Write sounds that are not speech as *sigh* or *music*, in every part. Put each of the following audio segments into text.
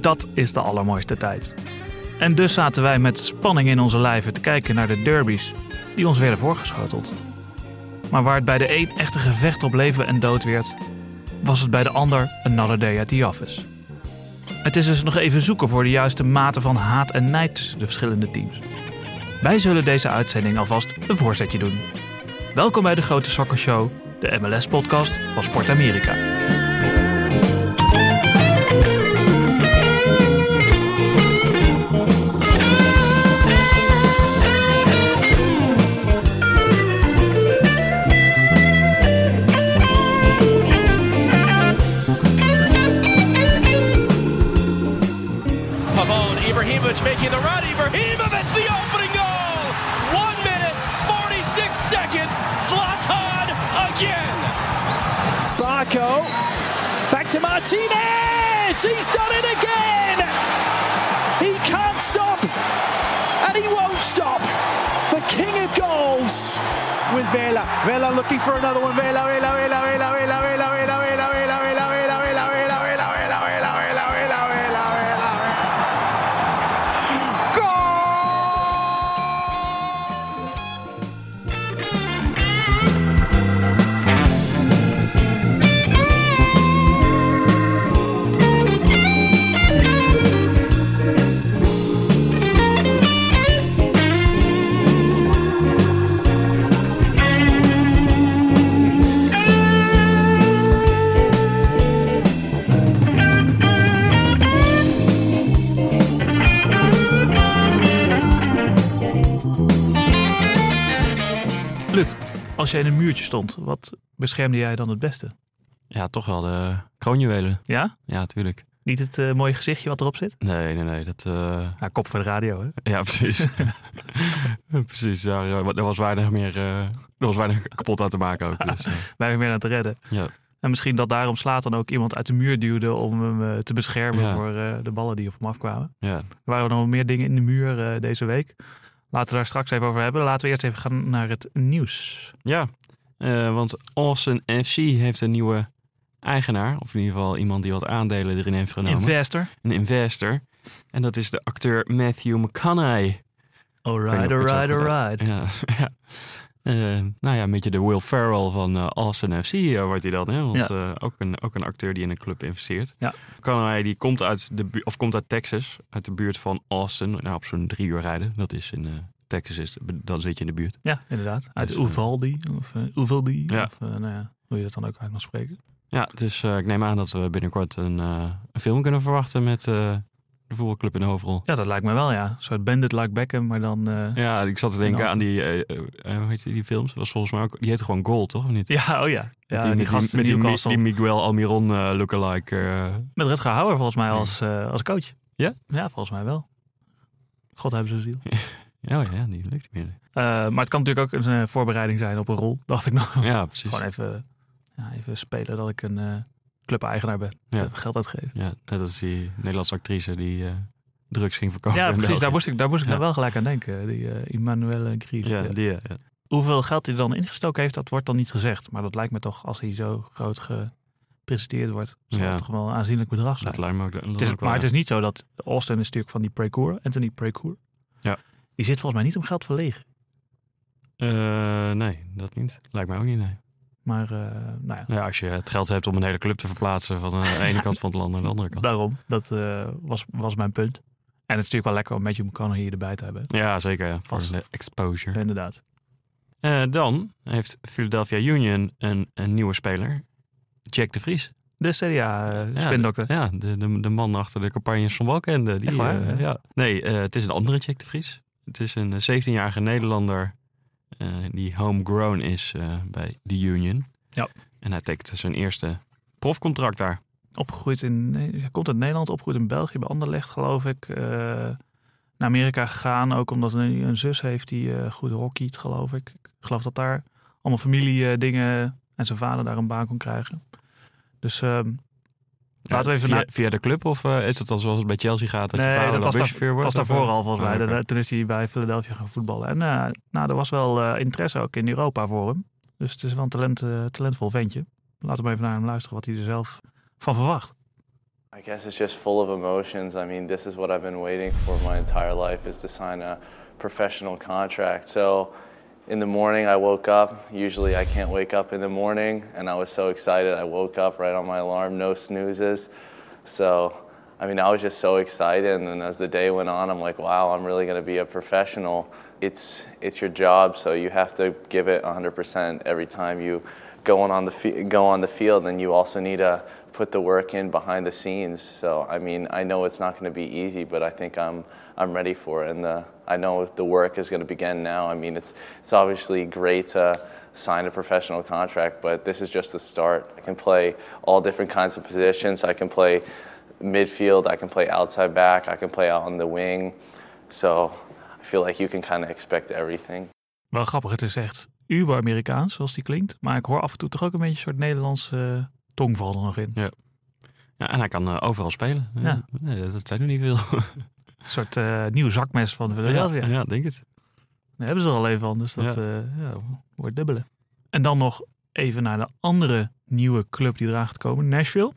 Dat is de allermooiste tijd. En dus zaten wij met spanning in onze lijven te kijken naar de derbies die ons werden voorgeschoteld. Maar waar het bij de een echt een gevecht op leven en dood werd, was het bij de ander another day at the office. Het is dus nog even zoeken voor de juiste mate van haat en nijd tussen de verschillende teams. Wij zullen deze uitzending alvast een voorzetje doen. Welkom bij de Grote Soccer Show, de MLS-podcast van Sport Amerika. Making the run. Ibrahimovic, the opening goal. One minute, 46 seconds. Zlatan again. Barco. Back to Martinez. He's done it again. He can't stop. And he won't stop. The king of goals. with Vela. Vela looking for another one. Vela, Vela, Vela, Vela, Vela, Vela, Vela, Vela, Vela, Vela, Vela, Vela, Vela, als jij in een muurtje stond, wat beschermde jij dan het beste? Ja, toch wel de kroonjuwelen. Ja? Ja, tuurlijk. Niet het eh, mooie gezichtje wat erop zit? Nee, nee, nee. Dat, Ja, kop voor de radio, hè? ja, precies. *laughs* precies. Daar, eh, er was weinig meer. eh, er was weinig kapot aan te maken ook. Dus, *laughs* hebben meer aan te redden. ja. En misschien dat daarom slaat dan ook iemand uit de muur duwde om hem te beschermen Ja. voor de ballen die op hem afkwamen. ja. Er waren nog meer dingen in de muur deze week. Laten we daar straks even over hebben. Laten we eerst even gaan naar het nieuws. Ja, eh, want Austin FC heeft een nieuwe eigenaar. Of in ieder geval iemand die wat aandelen erin heeft genomen. Investor. een investor. En dat is de acteur Matthew McConaughey. Alright, alright, alright. Ja, *laughs* ja. Eh, nou ja, een beetje de Will Ferrell van eh, Austin FC eh, wordt hij dan. Hè? Want Ja. ook, een, ook een acteur die in een club investeert. Ja. McConaughey die komt uit, de, of komt uit Texas, uit de buurt van Austin. Nou, op zo'n drie uur rijden. Dat is in Texas, is, dan zit je in de buurt. Ja, inderdaad. Uit Dus, Uvalde. Of uh, Uvalde. Ja. Of, eh, nou ja, hoe je dat dan ook uit mag spreken. Ja, dus ik neem aan dat we binnenkort een, een film kunnen verwachten met de voetbalclub in de hoofdrol. Ja, dat lijkt me wel, ja. Een soort bandit like Beckham, maar dan... eh, ja. Ja, ik zat te denken En aan die, eh, eh, hoe heet die, die films? Was volgens mij ook, die heette gewoon Goal, toch? Of niet? oh ja. Ja, Met die, met gast met die, die Miguel Almiron lookalike. Met Rutger Hauer volgens mij als, als coach. Ja? Ja, volgens mij wel. God hebben ze ziel. *laughs* ja, ja, die lukt niet meer. Maar het kan natuurlijk ook een voorbereiding zijn op een rol, *laughs* dacht ik nog. Ja, precies. Gewoon even, ja, even spelen dat ik een club-eigenaar ben. Ja. Geld uitgeven. Ja, net als die Nederlandse actrice die eh, drugs ging verkopen. Ja, precies. België. Daar moest ik, daar moest ik Ja. nou wel gelijk aan denken. Die eh Emmanuel Gries. Ja, die, ja. Hoeveel geld hij dan ingestoken heeft, dat wordt dan niet gezegd. Maar dat lijkt me toch, als hij zo groot gepresenteerd wordt, zal het toch wel een aanzienlijk bedrag zijn. Dat lijkt me ook. dat Het is, ook wel, maar het is niet zo dat Austin is natuurlijk van die Precour, Anthony Precour. Ja. Die zit volgens mij niet om geld verlegen. Eh, nee, dat niet. Lijkt mij ook niet, nee. Maar eh, nou ja, Ja, als je het geld hebt om een hele club te verplaatsen van de ene *laughs* kant van het land naar de andere kant. daarom. Dat eh, was, was mijn punt. En het is natuurlijk wel lekker om Matthew McConaughey hier erbij te hebben. Ja, zeker. Ja. Voor de exposure. Inderdaad. Eh, dan heeft Philadelphia Union een, een nieuwe speler. Jack de Vries. De CDA eh Ja, de, de, de man achter de campagnes van Balkende. Die, waar? eh, ja. Nee, eh, het is een andere Jack de Vries. Het is een 17-jarige Nederlander eh, die homegrown is eh, bij de Union. Ja. En hij tekent zijn eerste profcontract daar. Opgegroeid in, hij komt uit Nederland, opgegroeid in België, bij Anderlecht geloof ik. Eh, naar Amerika gegaan, ook omdat hij een zus heeft die eh, goed hockeyt geloof ik. Ik geloof dat daar allemaal familie eh, dingen en zijn vader daar een baan kon krijgen. Dus ehm, Laten we even via, naar- via de club of eh, is het dan zoals het bij Chelsea gaat? Dat je nee, vader dat was, dat wordt? was daarvoor al volgens Oh, mij. Toen is hij bij Philadelphia gaan voetballen. En eh, nou, er was wel eh, interesse ook in Europa voor hem. Dus het is wel een talent, eh, talentvol ventje. Laten we even naar hem luisteren wat hij er zelf van verwacht. I guess it's just full of emotions. I mean, this is what I've been waiting for my entire life is to sign a professional contract. So in the morning I woke up, usually I can't wake up in the morning, and I was so excited. I woke up right on my alarm, no snoozes. So I mean, I was just so excited, and as the day went on, I'm like, wow, I'm really going to be a professional. It's it's your job, so you have to give it 100% every time you go on, the go on the field, and you also need to put the work in behind the scenes. So I mean, I know it's not going to be easy, but I think I'm I'm ready for it, and the, I know the work is going to begin now. I mean, it's it's obviously great to sign a professional contract, but this is just the start. I can play all different kinds of positions. I can play midfield. I can play outside back. I can play out on the wing. So I feel like you can kind of expect everything. Wel grappig, het is echt uber-Amerikaans zoals die klinkt. Maar ik hoor af en toe toch ook een beetje een soort Nederlandse uh, tongval er nog in. Ja, ja en hij kan uh, overal spelen. Ja. Nee, dat zijn er niet veel. *laughs* Een soort uh, nieuw zakmes van Philadelphia. Ja, ja, denk het. Daar hebben ze er al even van, dus dat ja, wordt dubbele. En dan nog even naar de andere nieuwe club die eraan gaat komen, Nashville.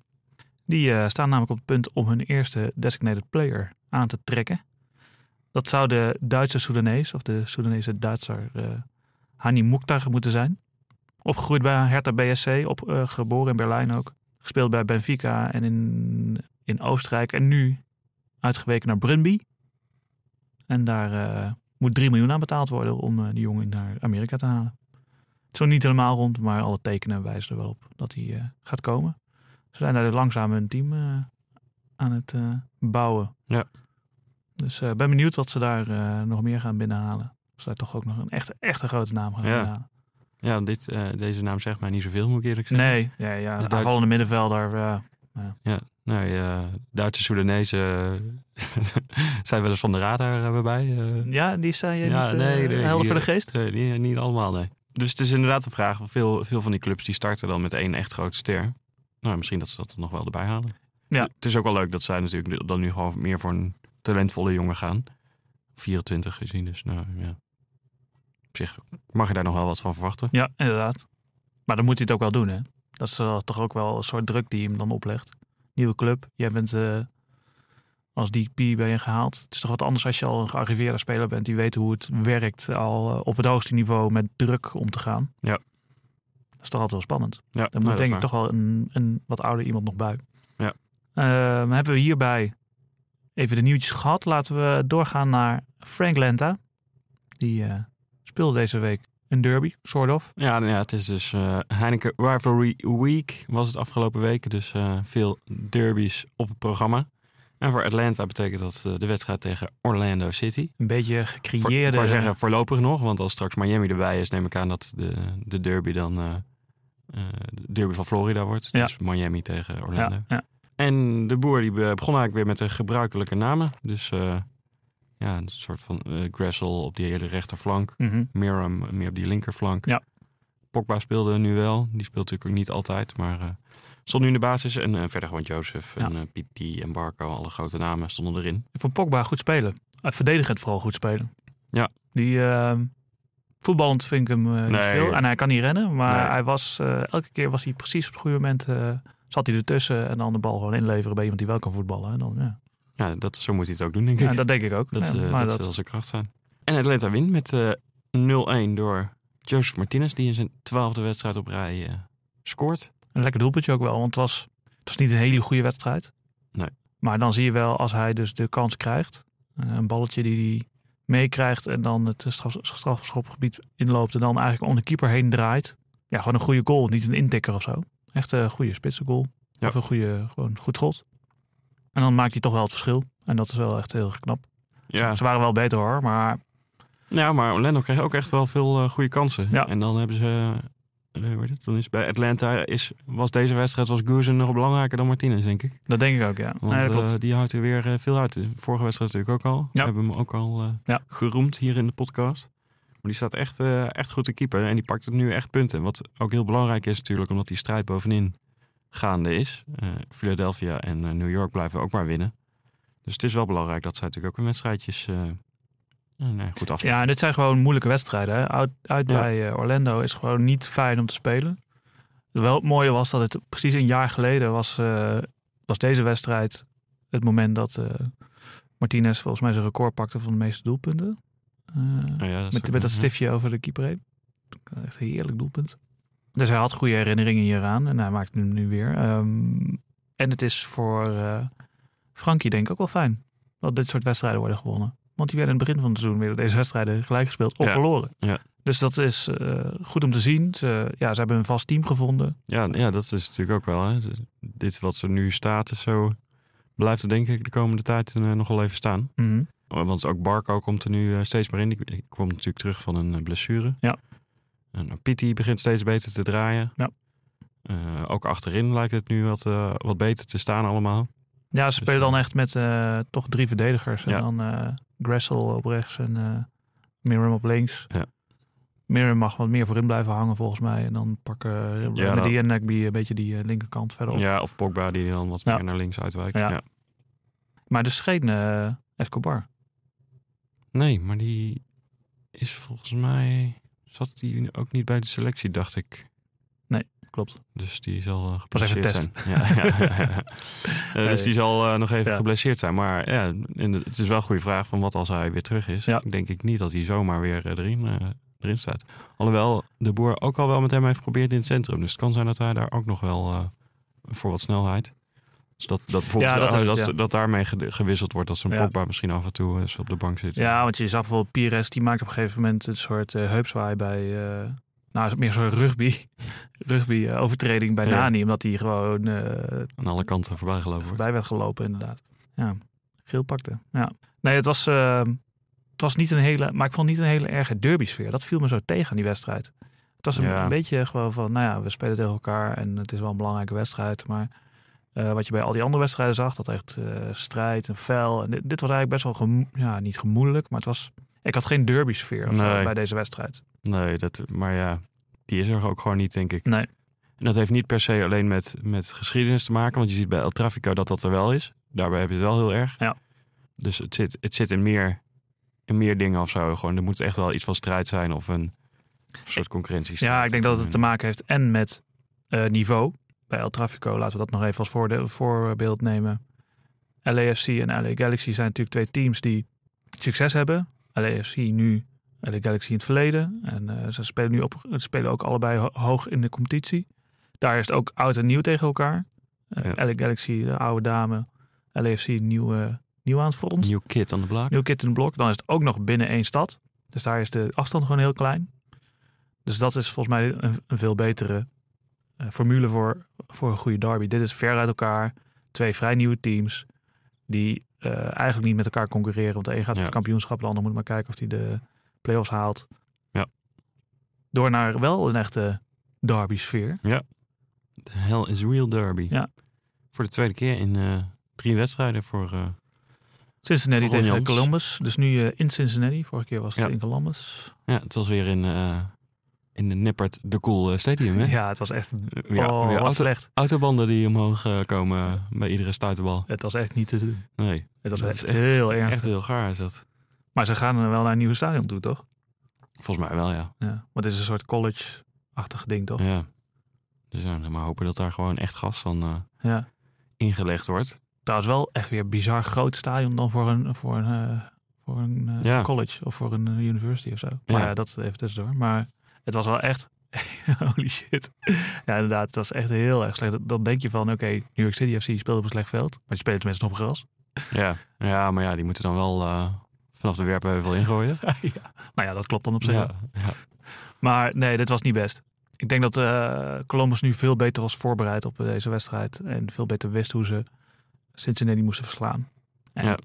Die staan namelijk op het punt om hun eerste designated player aan te trekken. Dat zou de Duitse Soedanees of de Soedanese Duitser Hani Mukhtar moeten zijn. Opgegroeid bij Hertha BSC, op, uh, geboren in Berlijn ook. Gespeeld bij Benfica en in, in Oostenrijk. En nu uitgeweken naar Brunby. En daar moet 3 miljoen aan betaald worden om die jongen naar Amerika te halen. Nog niet helemaal rond, maar alle tekenen wijzen er wel op dat hij gaat komen. Ze zijn daar langzaam hun team aan het bouwen. Ja. Dus ik ben benieuwd wat ze daar nog meer gaan binnenhalen. Ze daar toch ook nog een echte, echte grote naam gaan ja. binnenhalen. Ja, dit, deze naam zegt mij niet zoveel, moet ik eerlijk zeggen. Nee, ja, ja, de aanvallende middenvelder. ja. ja, nee, Duitse Soedanezen *laughs* zijn wel eens van de radar bij. ja, die zijn je ja, niet nee, nee, helder voor de geest? Nee, niet, niet allemaal, nee. Dus het is inderdaad de vraag, veel, veel van die clubs die starten dan met één echt grote ster. Nou, misschien dat ze dat er nog wel erbij halen. Ja. Het is ook wel leuk dat zij natuurlijk dan nu gewoon meer voor een talentvolle jongen gaan. 24 gezien, dus nou ja. Op zich mag je daar nog wel wat van verwachten. Ja, inderdaad. Maar dan moet hij het ook wel doen, hè? Dat is uh, toch ook wel een soort druk die hem dan oplegt. Nieuwe club, jij bent uh, als DP ben je gehaald. Het is toch wat anders als je al een gearriveerde speler bent die weet hoe het werkt al uh, op het hoogste niveau met druk om te gaan. Ja. Dat is toch altijd wel spannend. Ja, Dan moet denk ik toch wel een, een wat ouder iemand nog bij. Ja. Uh, hebben we hierbij even de nieuwtjes gehad. Laten we doorgaan naar Frank Lenta. Die uh, speelde deze week een derby, soort of. Ja, ja het is dus uh, Heineken Rivalry Week was het afgelopen week. Dus veel derbies op het programma. En voor Atlanta betekent dat de wedstrijd tegen Orlando City. Een beetje gecreëerde... Voor, ik zeggen voorlopig nog, want als straks Miami erbij is... neem ik aan dat de, de derby dan de derby van Florida wordt. Ja. Dus Miami tegen Orlando. Ja, ja. En de boer die begon eigenlijk weer met de gebruikelijke namen. Dus ja, een soort van uh, Gressel op die hele rechterflank. Mm -hmm. Miram meer op die linkerflank. Ja. Pogba speelde nu wel. Die speelt natuurlijk ook niet altijd, maar uh, stond nu in de basis. En uh, verder gewoon Joseph Ja. en uh, en Barco, alle grote namen stonden erin. Ik vond Pogba goed spelen. Verdedigend vooral goed spelen. Ja. Die uh, voetballend vind ik hem uh, niet Nee. veel. En hij kan niet rennen, maar Nee. hij was, elke keer was hij precies op het goede moment. zat hij ertussen en dan de bal gewoon inleveren bij iemand die wel kan voetballen. En dan, ja. Ja, dat, zo moet hij het ook doen, denk ik. Ja, dat denk ik ook. Dat, Ja, eh, dat, zal zijn kracht zijn. En Atlanta wint met eh 0-1 door Joseph Martinez, die in zijn twaalfde wedstrijd op rij eh, scoort. Een lekker doelpuntje ook wel, want het was, het was niet een hele goede wedstrijd. Nee. Maar dan zie je wel als hij dus de kans krijgt, een balletje die hij meekrijgt en dan het straf, strafschopgebied inloopt en dan eigenlijk om de keeper heen draait. Ja, gewoon een goede goal, niet een intikker of zo. Echt een goede spitse goal. Ja. Of een goede, gewoon goed schot. En dan maakt hij toch wel het verschil. En dat is wel echt heel knap. Ja, Ze waren wel beter hoor, maar ja maar Orlando kreeg ook echt wel veel eh, goede kansen. Ja. En dan hebben ze... heet het? Dan is bij Atlanta is, was deze wedstrijd was Guzen nog belangrijker dan Martinez, denk ik. dat denk ik ook, ja. Want Nee, dat eh, die houdt er weer veel uit. Vorige wedstrijd natuurlijk ook al. Ja. We hebben hem ook al Ja. geroemd hier in de podcast. Maar die staat echt, echt goed te keeper. En die pakt het nu echt punten. Wat ook heel belangrijk is natuurlijk, omdat die strijd bovenin gaande is. Eh, Philadelphia en eh, New York blijven ook maar winnen. Dus het is wel belangrijk dat zij natuurlijk ook een wedstrijdjes eh, nee, goed afleggen. Ja, en dit zijn gewoon moeilijke wedstrijden. Hè? Uit, uit Ja. bij Orlando is gewoon niet fijn om te spelen. Wel het mooie was dat het precies een jaar geleden was, was deze wedstrijd het moment dat Martinez volgens mij zijn record pakte van de meeste doelpunten. Ja, dat is met, dat stiftje over de keeper heen. Echt een heerlijk doelpunt. Dus hij had goede herinneringen hieraan en hij maakt hem nu weer. Ehm, en het is voor eh Frankie denk ik ook wel fijn dat dit soort wedstrijden worden gewonnen. Want die werden in het begin van het seizoen weer deze wedstrijden gelijk gespeeld of Ja. verloren. Ja. Dus dat is eh, goed om te zien. Ze, ja, ze hebben een vast team gevonden. Ja, ja, dat is natuurlijk ook wel. Hè. Dit wat er nu staat is zo... Blijft er denk ik de komende tijd eh, nog wel even staan. Mhm. Want ook Barco komt er nu steeds meer in. Die, die komt natuurlijk terug van een blessure. Ja. En uh, Pitti begint steeds beter te draaien. Ja. Eh, ook achterin lijkt het nu wat, eh, wat beter te staan allemaal. Ja, ze spelen Dus, dan echt met eh, toch drie verdedigers. Ja. En dan eh Gressel op rechts en eh Miriam op links. Ja. Mag wat meer voorin blijven hangen volgens mij. En dan pakken Ja, die dat- en Nagby een beetje die eh, linkerkant verder op. Ja, of Pogba die dan wat Ja. meer naar links uitwijkt. Ja. Maar dus geen eh, Escobar. Nee, maar die is volgens mij... Zat die ook niet bij de selectie, dacht ik. Klopt. Dus die zal even geblesseerd zijn. Ja, ja, ja, ja. *laughs* Eh, dus die zal eh, nog even geblesseerd zijn. Maar ja, het is wel een goede vraag van wat als hij weer terug is. Ja. Denk ik niet dat hij zomaar weer eh, erin, eh, erin staat. Alhoewel de boer ook al wel met hem heeft geprobeerd in het centrum. Dus het kan zijn dat hij daar ook nog wel eh, voor wat snelheid. Dus dat, dat, bijvoorbeeld, Ja, dat dat, is dat, het, ja. dat daarmee ge- gewisseld wordt. Dat zo'n. Pogba misschien af en toe eens op de bank zit. Ja, want je zag bijvoorbeeld Pires, die maakt op een gegeven moment een soort eh heupzwaai bij... eh, nou, meer zo'n rugby, *laughs* rugby eh, overtreding bij. Nani. Omdat hij gewoon Aan alle kanten voorbij gelopen voorbij werd gelopen, inderdaad. Ja, geel pakte. Ja. Nee, het was, het was niet een hele, maar ik vond niet een hele erge derby sfeer. Dat viel me zo tegen aan die wedstrijd. Het was een, Ja. een beetje gewoon van, nou ja, we spelen tegen elkaar en het is wel een belangrijke wedstrijd. Maar eh, wat je bij al die andere wedstrijden zag, dat echt eh, strijd en fel. En dit, dit was eigenlijk best wel, gemo- ja, niet gemoedelijk, maar het was, ik had geen derby sfeer of zo Nee. bij deze wedstrijd. Nee, dat, maar ja, die is er ook gewoon niet, denk ik. Nee. En dat heeft niet per se alleen met, met geschiedenis te maken. Want je ziet bij El Trafico dat dat er wel is. Daarbij heb je het wel heel erg. Ja. Dus het zit, het zit in, meer, in meer dingen of zo. Gewoon, er moet echt wel iets van strijd zijn of een soort concurrentie. Ja, ik denk dat het te maken heeft en met eh, niveau. Bij El Trafico, laten we dat nog even als voorbeeld nemen. LAFC en LA Galaxy zijn natuurlijk twee teams die succes hebben. LAFC nu, LA Galaxy in het verleden. En eh, ze spelen nu op, spelen ook allebei ho- hoog in de competitie. Daar is het ook oud en nieuw tegen elkaar. Eh, Ja. LA Galaxy, de oude dame. LAFC, nieuw, eh, nieuw aan het front. Nieuw kit aan de blok. Nieuw kit in de blok. Dan is het ook nog binnen één stad. Dus daar is de afstand gewoon heel klein. Dus dat is volgens mij een, een veel betere eh, formule voor, voor een goede derby. Dit is ver uit elkaar. Twee vrij nieuwe teams. Die eh, eigenlijk niet met elkaar concurreren. Want de een gaat voor Ja. het kampioenschap. De ander moet maar kijken of hij de play-offs haalt. Ja. Door naar wel een echte derby sfeer. The hell is real derby. Ja. Voor de tweede keer in eh, drie wedstrijden voor... eh, Cincinnati Voor tegen. Columbus. Dus nu eh, in Cincinnati. Vorige keer was het Ja. in Columbus. ja, het was weer in, eh, in de Nippert de Cool eh, Stadium. Hè? *laughs* Ja, het was echt Weer- oh, auto- slecht. autobanden die omhoog eh, komen bij iedere stuiterbal. Het was echt niet te doen. Nee, Het was echt, heel erg. echt heel gaar is dat. Maar ze gaan er wel naar een nieuwe stadion toe, toch? Volgens mij wel, ja. Ja. Want dit is een soort college-achtig ding, toch? Ja. Dus ja, maar hopen dat daar gewoon echt gas eh, Ja. ingelegd wordt. Trouwens wel echt weer een bizar groot stadion dan voor een, voor een, eh, voor een eh, Ja. college of voor een eh, university of zo. Maar Ja. ja, dat even tussendoor. Maar het was wel echt... *laughs* Holy shit. Ja, inderdaad. Het was echt heel erg slecht. Dan denk je van, oké, New York City FC speelt op een slecht veld. Maar die spelen tenminste op gras. Ja. ja, maar ja, die moeten dan wel eh, vanaf de werpheuvel ingooien. *laughs* Nou ja, dat klopt dan op zich. ja, ja. Maar nee, dit was niet best. Ik denk dat eh, Columbus nu veel beter was voorbereid op deze wedstrijd. En veel beter wist hoe ze Cincinnati moesten verslaan. En Ja.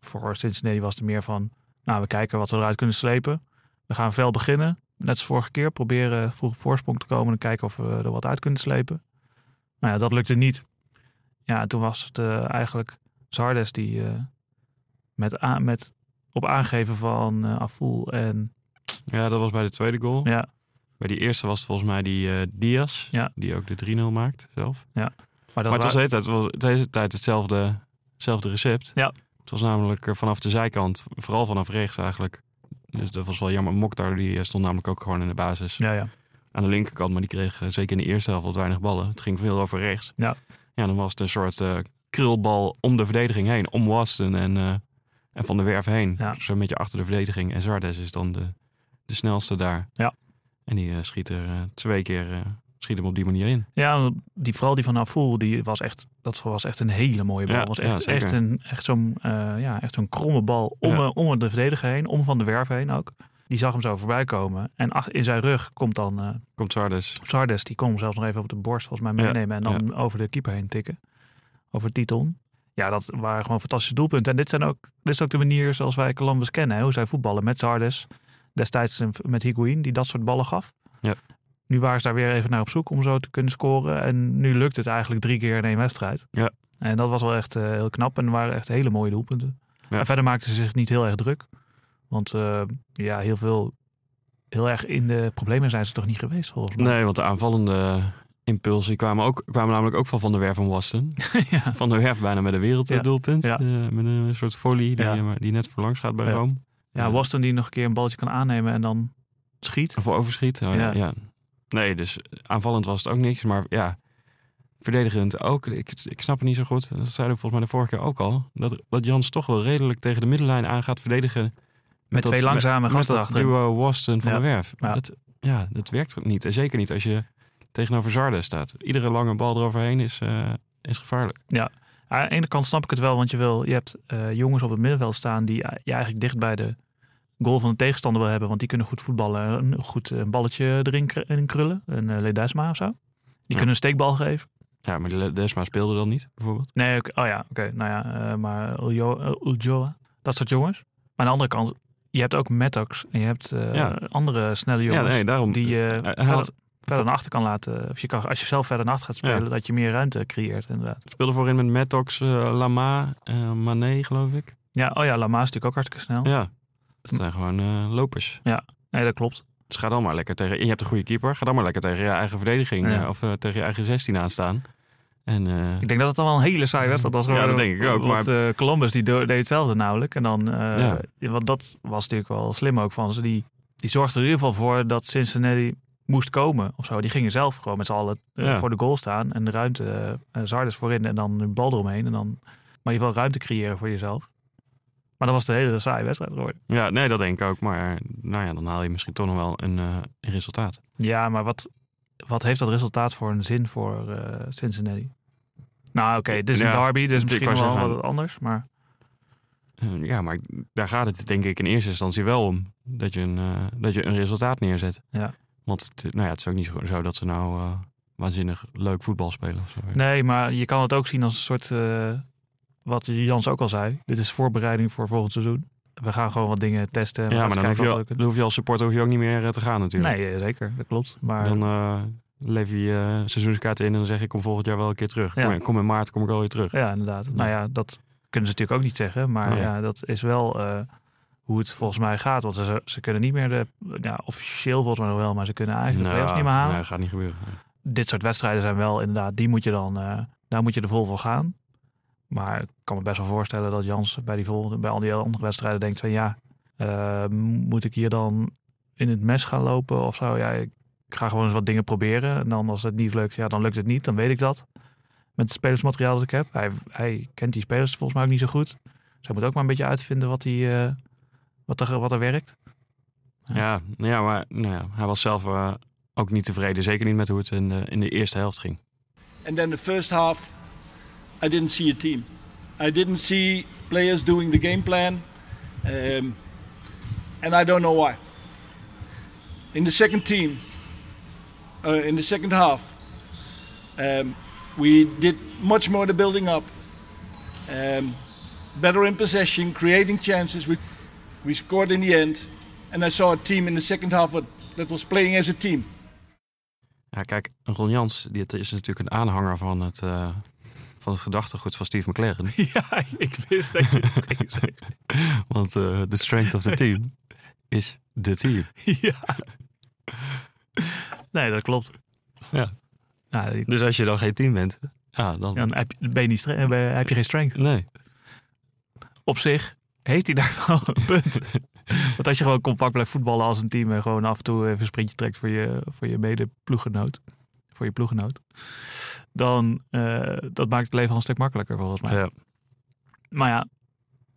voor Cincinnati was het meer van... Nou, we kijken wat we eruit kunnen slepen. We gaan fel beginnen. Net als vorige keer. Proberen vroeg op voorsprong te komen. En kijken of we er wat uit kunnen slepen. Nou ja, dat lukte niet. Ja, en toen was het eh, eigenlijk Zardes die eh, met, met op aangeven van Aful en ja, dat was bij de tweede goal. ja, Bij die eerste was het volgens mij die eh, Diaz, Ja. die ook de 3-0 maakt zelf. maar dat maar het was wa- de hele tijd, het was de hele tijd hetzelfde, hetzelfde recept. Ja. Het was namelijk vanaf de zijkant, vooral vanaf rechts eigenlijk. Dus dat was wel jammer. Mokhtar die eh, stond namelijk ook gewoon in de basis. ja, ja. aan de linkerkant, maar die kreeg eh, zeker in de eerste helft wat weinig ballen. Het ging veel over rechts. Ja. Ja, dan was het een soort eh, krulbal om de verdediging heen. Om Waston en, en Van der Werf heen. Ja. Zo'n beetje achter de verdediging. En Zardes is dan de, de snelste daar. Ja. En die schiet er twee keer schiet hem op die manier in. Ja, die, vooral die van Aful, die was echt, dat was echt een hele mooie bal. Ja, was echt, echt, een, echt zo'n eh, ja, echt zo'n kromme bal om, Ja. eh, om de verdediger heen, om Van de Werf heen ook. Die zag hem zo voorbij komen. En ach, in zijn rug komt dan eh Komt Zardes. Sardes. Die kon hem zelfs nog even op de borst volgens mij meenemen. En dan over de keeper heen tikken. Over Titon. Ja, dat waren gewoon fantastische doelpunten. En dit, zijn ook, dit is ook de manier zoals wij Columbus kennen. Hè? Hoe zij voetballen met Sardes. Destijds met Higuain, die dat soort ballen gaf. Ja. Nu waren ze daar weer even naar op zoek om zo te kunnen scoren. En nu lukt het eigenlijk drie keer in één wedstrijd. Ja. En dat was wel echt eh, heel knap. En waren echt hele mooie doelpunten. Ja. En verder maakten ze zich niet heel erg druk. Want eh, ja, heel veel... Heel erg in de problemen zijn ze toch niet geweest volgens mij. Nee, want de aanvallende impulsen kwamen, ook, kwamen namelijk ook van Van der Werf en Waston. *laughs* ja. Van der Werf bijna met een werelddoelpunt. Ja. eh, met een soort folie die, Ja. die net voorlangs gaat bij. Rome. Ja, Waston die nog een keer een balletje kan aannemen en dan schiet. Of overschiet. Oh, ja. Nee, dus aanvallend was het ook niks. Maar ja, verdedigend ook. Ik, ik snap het niet zo goed. Dat zeiden we volgens mij de vorige keer ook al. Dat, dat Jans toch wel redelijk tegen de middenlijn aan gaat verdedigen. Met twee dat- langzame met, gasten met dat duo Waston van Ja. der Werf. Ja. Dat, ja, dat werkt niet. En zeker niet als je tegenover Zarde staat. Iedere lange bal eroverheen is, eh, is gevaarlijk. Ja, aan de ene kant snap ik het wel, want je, wil, je hebt eh, jongens op het middenveld staan die eh, je eigenlijk dicht bij de goal van de tegenstander wil hebben, want die kunnen goed voetballen, een goed eh, balletje erin kr- in krullen, een uh, Ledesma of zo. Die Ja. kunnen een steekbal geven. Ja, maar de Desma speelde dan niet, bijvoorbeeld. Nee, oh ja, oké, nou ja, eh, maar Uljo, eh, Uljoa, dat soort jongens. Maar aan de andere kant, je hebt ook Mattox en je hebt eh, Ja. andere snelle jongens ja, nee, daarom. die je verder, naar achter kan laten. Of je kan, als je zelf verder naar achter gaat spelen, dat je meer ruimte creëert inderdaad. speelde voorin met Mattox, eh, Lama, eh Mané, geloof ik. Ja, oh ja, Lama is natuurlijk ook hartstikke snel. Ja, dat zijn gewoon eh, lopers. Nee, dat klopt. Dus ga dan maar lekker tegen... Je hebt een goede keeper. Ga dan maar lekker tegen je eigen verdediging. Ja. eh, of eh, tegen je eigen 16 aanstaan. En Ik denk dat het dan wel een hele saaie wedstrijd was. Ja, dat denk ik ook, Want Columbus die deed hetzelfde namelijk. En dan, Ja. ja, want dat was natuurlijk wel slim ook van ze. Die, die zorgde er in ieder geval voor dat Cincinnati moest komen of zo. Die gingen zelf gewoon met z'n allen Ja. voor de goal staan. En de ruimte, uh, Zardes voorin en dan een bal eromheen. En dan maar in ieder geval ruimte creëren voor jezelf. Maar dat was de hele saaie wedstrijd geworden. ja, nee, dat denk ik ook. Maar nou ja, dan haal je misschien toch nog wel een, eh, een resultaat. Ja, maar wat, wat heeft dat resultaat voor een zin voor eh, Cincinnati? Nou oké, dit is een derby, dus misschien wel zeggen- wat anders. Maar Eh, ja, maar daar gaat het denk ik in eerste instantie wel om. Dat je een, dat je een resultaat neerzet. Ja. Want het, nou ja, het is ook niet zo, zo dat ze nou waanzinnig leuk voetbal spelen. Of zo. Nee, maar je kan het ook zien als een soort, wat Jans ook al zei. Dit is voorbereiding voor volgend seizoen. We gaan gewoon wat dingen testen. ja, maar dan hoef, je, al- dan hoef je als supporter hoef je ook niet meer eh, te gaan natuurlijk. Nee, eh, zeker. Dat klopt. Maar Dan eh, lever je je seizoenskaart in en dan zeg je, ik kom volgend jaar wel een keer terug. Ja. Kom, in, kom in maart, kom ik alweer terug. ja, inderdaad. Nou ja, dat kunnen ze natuurlijk ook niet zeggen. Maar Nee. ja, dat is wel hoe het volgens mij gaat. Want ze, ze kunnen niet meer de, ja, officieel volgens mij nog wel, maar ze kunnen eigenlijk de play-offs niet meer halen. nee, dat gaat niet gebeuren. Dit soort wedstrijden zijn wel inderdaad, die moet je dan, daar moet je er vol voor gaan. Maar ik kan me best wel voorstellen dat Jans bij, die volgende, bij al die andere wedstrijden denkt van ja, eh, moet ik hier dan in het mes gaan lopen of zo? Ja, ik ga gewoon eens wat dingen proberen. En dan als het niet lukt, ja, dan lukt het niet. Dan weet ik dat. Met het spelersmateriaal dat ik heb. Hij, hij kent die spelers volgens mij ook niet zo goed. Dus hij moet ook maar een beetje uitvinden wat, hij, eh, wat, er, wat er werkt. Ja, nou ja maar nou ja, hij was zelf eh, ook niet tevreden. Zeker niet met hoe het in de, in de eerste helft ging. And then the first half, I didn't see a team. I didn't see players doing the game plan. Um, and I don't know why. In the second team, uh, in the second half, um, we did much more the building up. Um, better in possession, creating chances. We, we scored in the end. And I saw a team in the second half that, was playing as a team. Ja, kijk, Ron Jans die is natuurlijk een aanhanger van het, eh, van het gedachtegoed van Steve McLaren. *laughs* ja, ik wist dat je het ging zeggen. *laughs* Want eh the strength of the team is the team. *laughs* ja. Nee, dat klopt. Ja. Nou, Dus als je dan geen team bent, ja, dan... dan heb je, ben je niet eh, heb je geen strength. Nee. Op zich heeft hij daar wel een punt. Want als je gewoon compact blijft voetballen als een team en gewoon af en toe even een sprintje trekt voor je, voor je mede-ploegenoot. Voor je ploegenoot. Dan uh, dat maakt het leven al een stuk makkelijker volgens mij. Ja. Maar ja,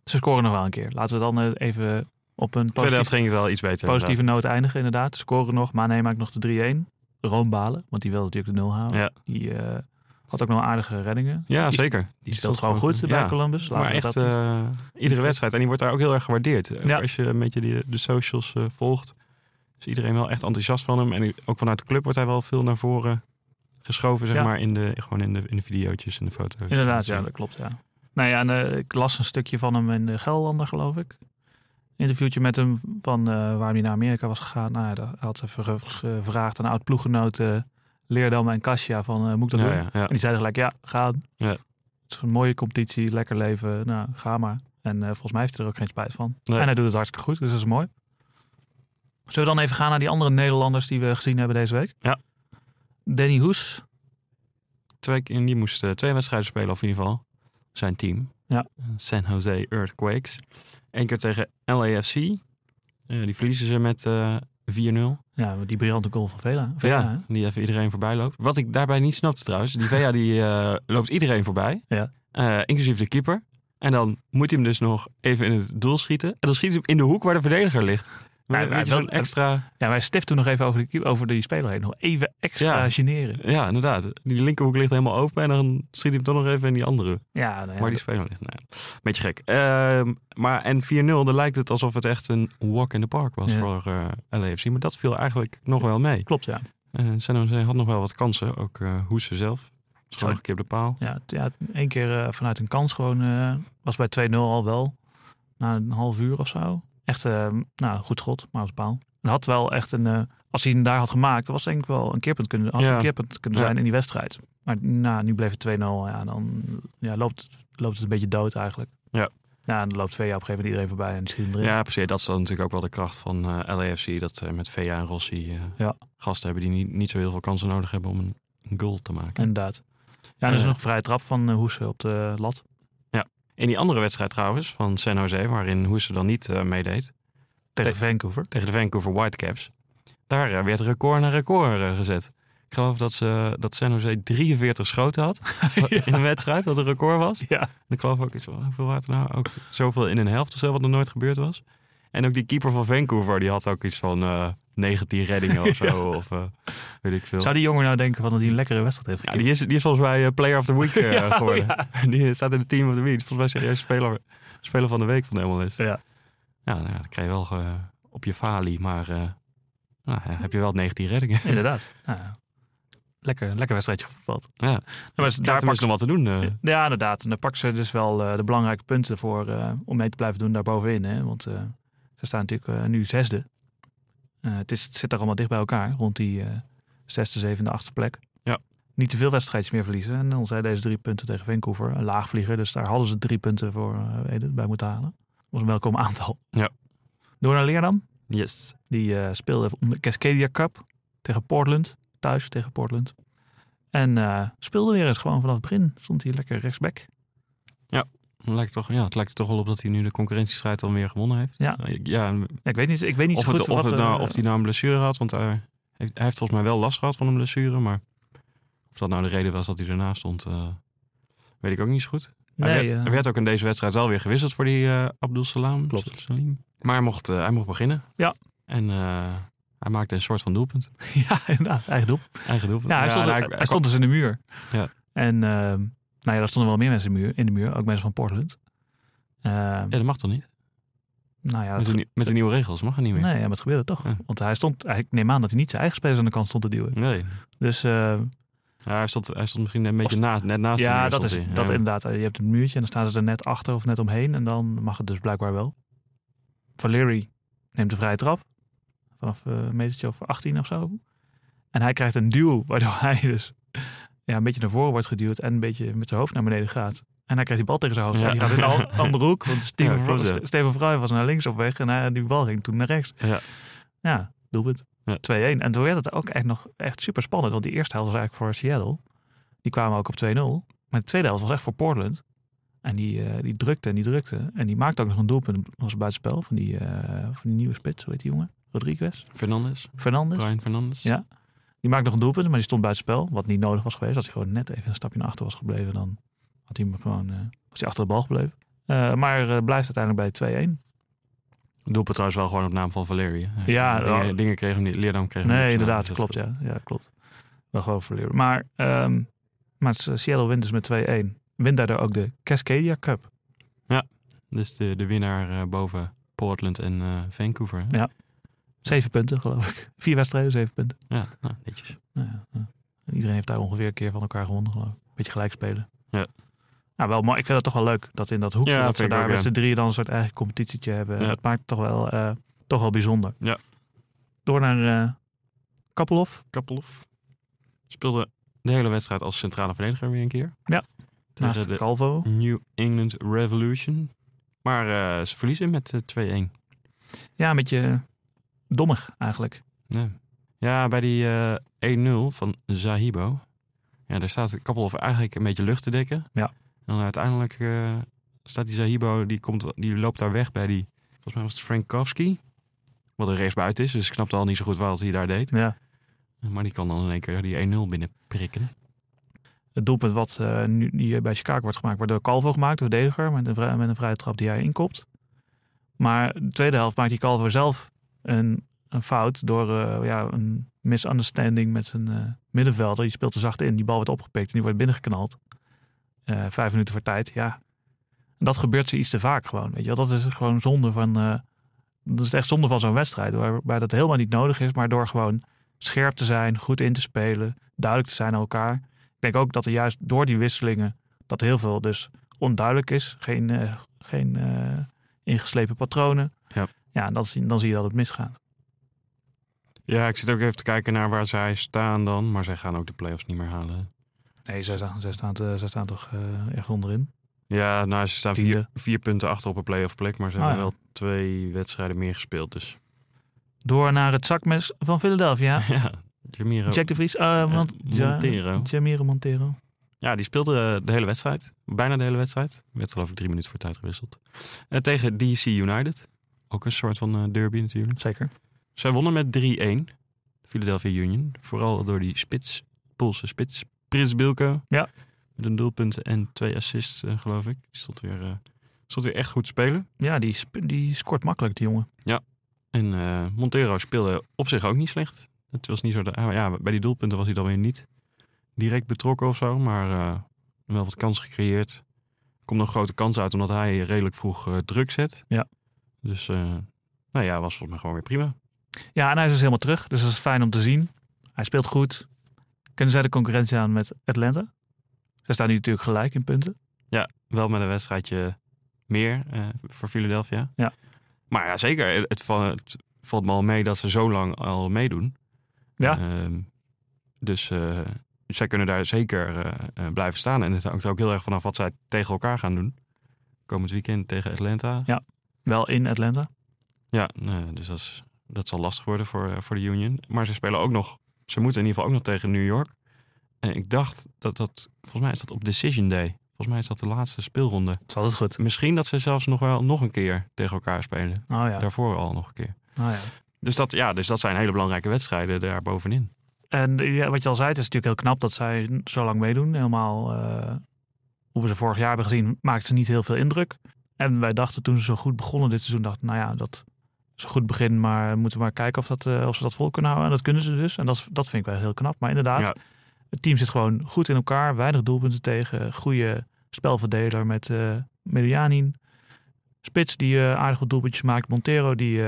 ze scoren nog wel een keer. Laten we dan uh, even op een positief, ging wel iets beter. positieve noot eindigen inderdaad. Ze scoren nog, Mane maakt nog de 3-1. Room balen, want die wilde natuurlijk de 0 halen. Ja. Die uh, had ook nog aardige reddingen. Ja, Die- zeker. Die speelt gewoon goed bij ja. Columbus. Laten Maar echt dat- eh, iedere wedstrijd. En die wordt daar ook heel erg gewaardeerd. Ja. Als je een beetje die, de socials eh, volgt, is iedereen wel echt enthousiast van hem. En ook vanuit de club wordt hij wel veel naar voren geschoven, zeg Ja. maar, in de, gewoon in de, in de videootjes en de foto's. Inderdaad, ja, dat klopt. Ja. Nou ja, en, eh, ik las een stukje van hem in de Gelderlander, geloof ik. Interviewtje met hem van eh, waarom hij naar Amerika was gegaan. Nou ja, daar had ze even gevraagd aan een oud ploeggenoot Leerdam en Kasia van eh, moet ik dat Ja, doen? ja, ja. En die zeiden gelijk ja. Ja. Het is een mooie competitie, lekker leven. Nou, ga maar. En volgens mij heeft hij er ook geen spijt van. Nee. En hij doet het hartstikke goed, dus dat is mooi. Zullen we dan even gaan naar die andere Nederlanders die we gezien hebben deze week? Ja. Danny Hoes. Twee, die moest eh, twee wedstrijden spelen, of in ieder geval zijn team. Ja. San Jose Earthquakes. Eén keer tegen LAFC. Eh, die verliezen ze met eh 4-0. Ja, met die briljante goal van Vela. Vela Ja, hè? die even iedereen voorbij loopt. Wat ik daarbij niet snapte trouwens, die Vea die eh, loopt iedereen voorbij. Ja. Eh, inclusief de keeper. En dan moet hij hem dus nog even in het doel schieten. En dan schiet hij hem in de hoek waar de verdediger ligt. Maar hij zo'n wil- extra... Ja, wij stift toen nog even over, de, over die speler heen. Nog even extra Ja. generen. Ja, inderdaad. Die linkerhoek ligt helemaal open. En dan schiet hij hem toch nog even in die andere. Ja, nou ja, waar die speler ligt. Nou, ja, beetje gek. Ehm, maar en 4-0, dan lijkt het alsof het echt een walk in the park was voor eh LAFC. Maar dat viel eigenlijk nog wel mee. klopt ja. Uh, San Jose had nog wel wat kansen. Ook eh Hoese zelf. Schoon nog een keer op de paal. Ja, ja één keer eh, vanuit een kans gewoon. eh, was bij 2-0 al wel. Na een half uur of zo. Echt, eh, nou, goed schot, maar op de paal. En had wel echt een... eh, als hij hem daar had gemaakt, was denk ik wel een keerpunt kunnen, Ja. een keerpunt kunnen Ja. zijn in die wedstrijd. Maar nou, nu bleef het 2-0. Ja, dan ja, loopt, het- loopt het een beetje dood eigenlijk. Ja. Ja, en dan loopt VA op een gegeven moment iedereen voorbij en schiet hem erin. Ja, precies. Dat is dan natuurlijk ook wel de kracht van eh LAFC. Dat eh, met Vea en Rossi Ja. gasten hebben die niet, niet zo heel veel kansen nodig hebben om een, goal te maken. Inderdaad. Ja, en er is nog een vrije trap van uh, Hoesen op de lat. In die andere wedstrijd trouwens, van San Jose, waarin Hoese dan niet eh, meedeed, Tegen Te- Vancouver. tegen de Vancouver Whitecaps, daar eh, werd record na record eh, gezet. Ik geloof dat, ze, dat San Jose 43 schoten had *laughs* in een wedstrijd, wat een record was. Ja. En ik geloof ook iets van, hoeveel water nou? Ook zoveel in een helft of zo, wat nog nooit gebeurd was. En ook die keeper van Vancouver, die had ook iets van 19 reddingen of *laughs* zo. Of eh, weet ik veel. Zou die jongen nou denken van dat hij een lekkere wedstrijd heeft Ja, die is, die is volgens mij eh, Player of the Week *laughs* eh, Ja, oh geworden. *laughs* Die staat in de Team of the Week. Volgens mij serieus speler, speler van de week van de MLS. Ja, Ja. nou, ja, dan krijg je wel op je falie, maar nou, ja, heb je wel 19 reddingen. Inderdaad. Ja. lekker, lekker wedstrijdje gevoetbald. Ja, Nou, maar daar daar is pakken nog wat te doen. Ja, inderdaad. En daar pakken ze dus wel de belangrijke punten voor om mee te blijven doen daarbovenin. Hè? Want ze staan natuurlijk nu zesde. Eh, het, is, het zit er allemaal dicht bij elkaar, rond die eh, zesde, zevende, achtste plek. Ja. Niet te veel wedstrijdjes meer verliezen. En dan zijn deze drie punten tegen Vancouver. Een laagvlieger, dus daar hadden ze drie punten voor eh, bij moeten halen. Dat was een welkom aantal. Ja. Door naar Leerdam. Yes. Die speelde om de Cascadia Cup tegen Portland. Thuis tegen Portland. En speelde weer eens gewoon vanaf het begin. Stond hij lekker rechtsback. Het lijkt, toch, ja, het lijkt er toch wel op dat hij nu de concurrentiestrijd alweer gewonnen heeft. Ja. Nou, ik- ja ik weet niet, ik weet niet of, zo het, of, wat, het nou, eh, of hij nou een blessure had, want hij heeft, hij heeft volgens mij wel last gehad van een blessure. Maar of dat nou de reden was dat hij ernaast stond, eh, weet ik ook niet zo goed. Nee, hij, werd, eh, hij werd ook in deze wedstrijd wel weer gewisseld voor die Abdul Salam. Klopt. Salim. Maar hij mocht, hij mocht beginnen. Ja. En hij maakte een soort van doelpunt. *laughs* ja, inderdaad, eigen doel. Eigen doelpunt. Ja, hij stond, en hij, hij stond dus in de muur. Ja. En ehm, nou ja, er stonden wel meer mensen in de muur, in de muur ook mensen van Portland. Ehm, Ja, dat mag toch niet? nou ja, met, de, met de nieuwe regels mag het niet meer. Nee, ja, maar het gebeurde toch. Ja. Want hij stond, ik neem aan dat hij niet zijn eigen spelers aan de kant stond te duwen. Nee. Dus eh, Ja, hij, stond, hij stond misschien een beetje na, net naast de ja, muur dat is hij. dat Ja. inderdaad. Je hebt een muurtje en dan staan ze er net achter of net omheen. En dan mag het dus blijkbaar wel. Valeri neemt de vrije trap. Vanaf eh, een metertje of 18 of zo. En hij krijgt een duw, waardoor *laughs* hij dus ja, een beetje naar voren wordt geduwd. En een beetje met zijn hoofd naar beneden gaat. En hij krijgt die bal tegen zijn hoofd. Ja. Die gaat in een *laughs* an- andere hoek. Want Steven, Ja, Steven Vrij was naar links op weg. En hij, die bal ging toen naar rechts. Ja. Ja, doelpunt. Ja. 2-1. En toen werd het ook echt nog echt super spannend. Want die eerste helft was eigenlijk voor Seattle. Die kwamen ook op 2-0. Maar de tweede helft was echt voor Portland. En die, eh, die drukte en die drukte. En die maakte ook nog een doelpunt. was buitenspel van die, eh, van die nieuwe spits. Hoe heet die jongen? Rodriguez? Fernandes. Fernandes? Brian Fernandes. Ja. Die maakt nog een doelpunt, maar die stond buitenspel. Wat niet nodig was geweest. Als hij gewoon net even een stapje naar achter was gebleven, dan had hij gewoon, eh, was hij achter de bal gebleven. Eh, maar eh, blijft uiteindelijk bij 2-1. Doelpunt trouwens wel gewoon op naam van Valeri. hè. Ja, dingen, wel. dingen kregen hem niet, Leerdam kreeg hem niet Nee, zijn naam, inderdaad, dus klopt. Ja, ja klopt. Wel gewoon verliezen. Maar, is- Seattle wint dus met 2-1. Wint daardoor ook de Cascadia Cup. Dus de, de winnaar boven Portland en Vancouver. hè? Ja. Zeven punten, geloof ik. Vier wedstrijden, zeven punten. Ja, nou, netjes. Nou ja, ja. En Iedereen heeft daar ongeveer een keer van elkaar gewonnen, geloof ik. Beetje gelijk spelen. Ja. Nou, wel mooi. Ik vind het toch wel leuk dat in dat hoekje, Ja, dat ze daar met z'n drieën dan een soort eigen competitietje hebben. Ja. Dat maakt het toch wel, eh, toch wel bijzonder. Ja. Door naar eh Kappelhof. Speelde de hele wedstrijd als centrale verdediger weer een keer. Ja. Naast de Calvo. New England Revolution. Maar eh, ze verliezen met eh, 2-1. Ja, een beetje dommig eigenlijk. Ja. ja, bij die eh 1-0 van Zahibo. Ja, daar staat Kappelhof eigenlijk een beetje lucht te dekken. Ja. En dan uiteindelijk eh, staat die Zahibo, die, komt, die loopt daar weg bij die, volgens mij was het Frankowski. Wat een rechtsbuiten is, dus ik snapte al niet zo goed wat hij daar deed. Ja. Maar die kan dan in één keer die 1-0 binnen prikken. Het doelpunt wat eh, nu die bij Chicago wordt gemaakt, wordt door Calvo gemaakt, de verdediger, met een, met een vrije trap die hij inkopt. Maar de tweede helft maakt die Calvo zelf een, een fout door eh, ja, een misunderstanding met zijn eh, middenvelder. Die speelt er zacht in, die bal wordt opgepikt en die wordt binnengeknald. Eh, vijf minuten voor tijd, ja. En dat gebeurt ze iets te vaak gewoon, weet je. Dat is gewoon zonde van... dat is echt zonde van zo'n wedstrijd, waarbij dat helemaal niet nodig is, maar door gewoon scherp te zijn, goed in te spelen, duidelijk te zijn aan elkaar. Ik denk ook dat er juist door die wisselingen dat heel veel dus onduidelijk is. Geen, geen ingeslepen patronen. Ja. Ja, dan, zie- dan zie je dat het misgaat. Ja, ik zit ook even te kijken naar waar zij staan dan. Maar zij gaan ook de play-offs niet meer halen. Nee, zij staan, zij staan, zij staan toch eh, echt onderin. Ja, nou, ze staan vier, vier punten achter op een play-off plek. Maar ze Ah, hebben ja. wel twee wedstrijden meer gespeeld. Dus Door naar het zakmes van Philadelphia. *laughs* ja, Jamiro. Jack de Vries. eh, want, ja, Montero. Jamiro Montero. Ja, die speelde de hele wedstrijd. Bijna de hele wedstrijd. Werd geloof ik drie minuten voor tijd gewisseld. Eh, tegen DC United. Ook een soort van eh, derby natuurlijk. Zeker. Zij wonnen met 3-1. Philadelphia Union. Vooral door die spits, Poolse spits. Prins Bilko. Ja. Met een doelpunt en twee assists, eh, geloof ik. Die stond weer, eh, stond weer echt goed te spelen. Ja, die, sp- die scoort makkelijk, die jongen. En eh, Montero speelde op zich ook niet slecht. Het was niet zo dat, ah, ja, bij die doelpunten was hij dan weer niet direct betrokken of zo. Maar wel wat kansen gecreëerd. Er komt nog grote kans uit omdat hij redelijk vroeg druk zet. Ja. Dus eh, nou ja, was volgens mij gewoon weer prima. Ja, en hij is dus helemaal terug. Dus dat is fijn om te zien. Hij speelt goed. Kunnen zij de concurrentie aan met Atlanta? Zij staan nu natuurlijk gelijk in punten. Ja, wel met een wedstrijdje meer eh, voor Philadelphia. Ja. Maar ja, zeker. Het, het, val- het valt me al mee dat ze zo lang al meedoen. Ja. Ehm, dus eh, zij kunnen daar zeker blijven staan. En het hangt er ook heel erg vanaf wat zij tegen elkaar gaan doen. Komend weekend tegen Atlanta. Ja. Wel in Atlanta. Ja, nou, dus dat, is, dat zal lastig worden voor, eh, voor de Union. Maar ze spelen ook nog, ze moeten in ieder geval ook nog tegen New York. En ik dacht dat dat, volgens mij is dat op Decision Day. Volgens mij is dat de laatste speelronde. Dat is altijd goed. Misschien dat ze zelfs nog wel nog een keer tegen elkaar spelen. Oh ja. Daarvoor al nog een keer. Oh ja. Dus dat, ja, dus dat zijn hele belangrijke wedstrijden daar bovenin. En eh, ja, wat je al zei, het is natuurlijk heel knap dat zij zo lang meedoen. Helemaal, eh, hoe we ze vorig jaar hebben gezien, maakt ze niet heel veel indruk. En wij dachten toen ze zo goed begonnen dit seizoen, dachten nou ja, dat is een goed begin, maar we moeten maar kijken of, dat, eh, of ze dat vol kunnen houden. En dat kunnen ze dus. En dat, dat vind ik wel heel knap. Maar inderdaad, Ja. het team zit gewoon goed in elkaar. Weinig doelpunten tegen. Goede spelverdeler met eh Medianin. Spits die eh, aardig wat doelpuntjes maakt. Montero die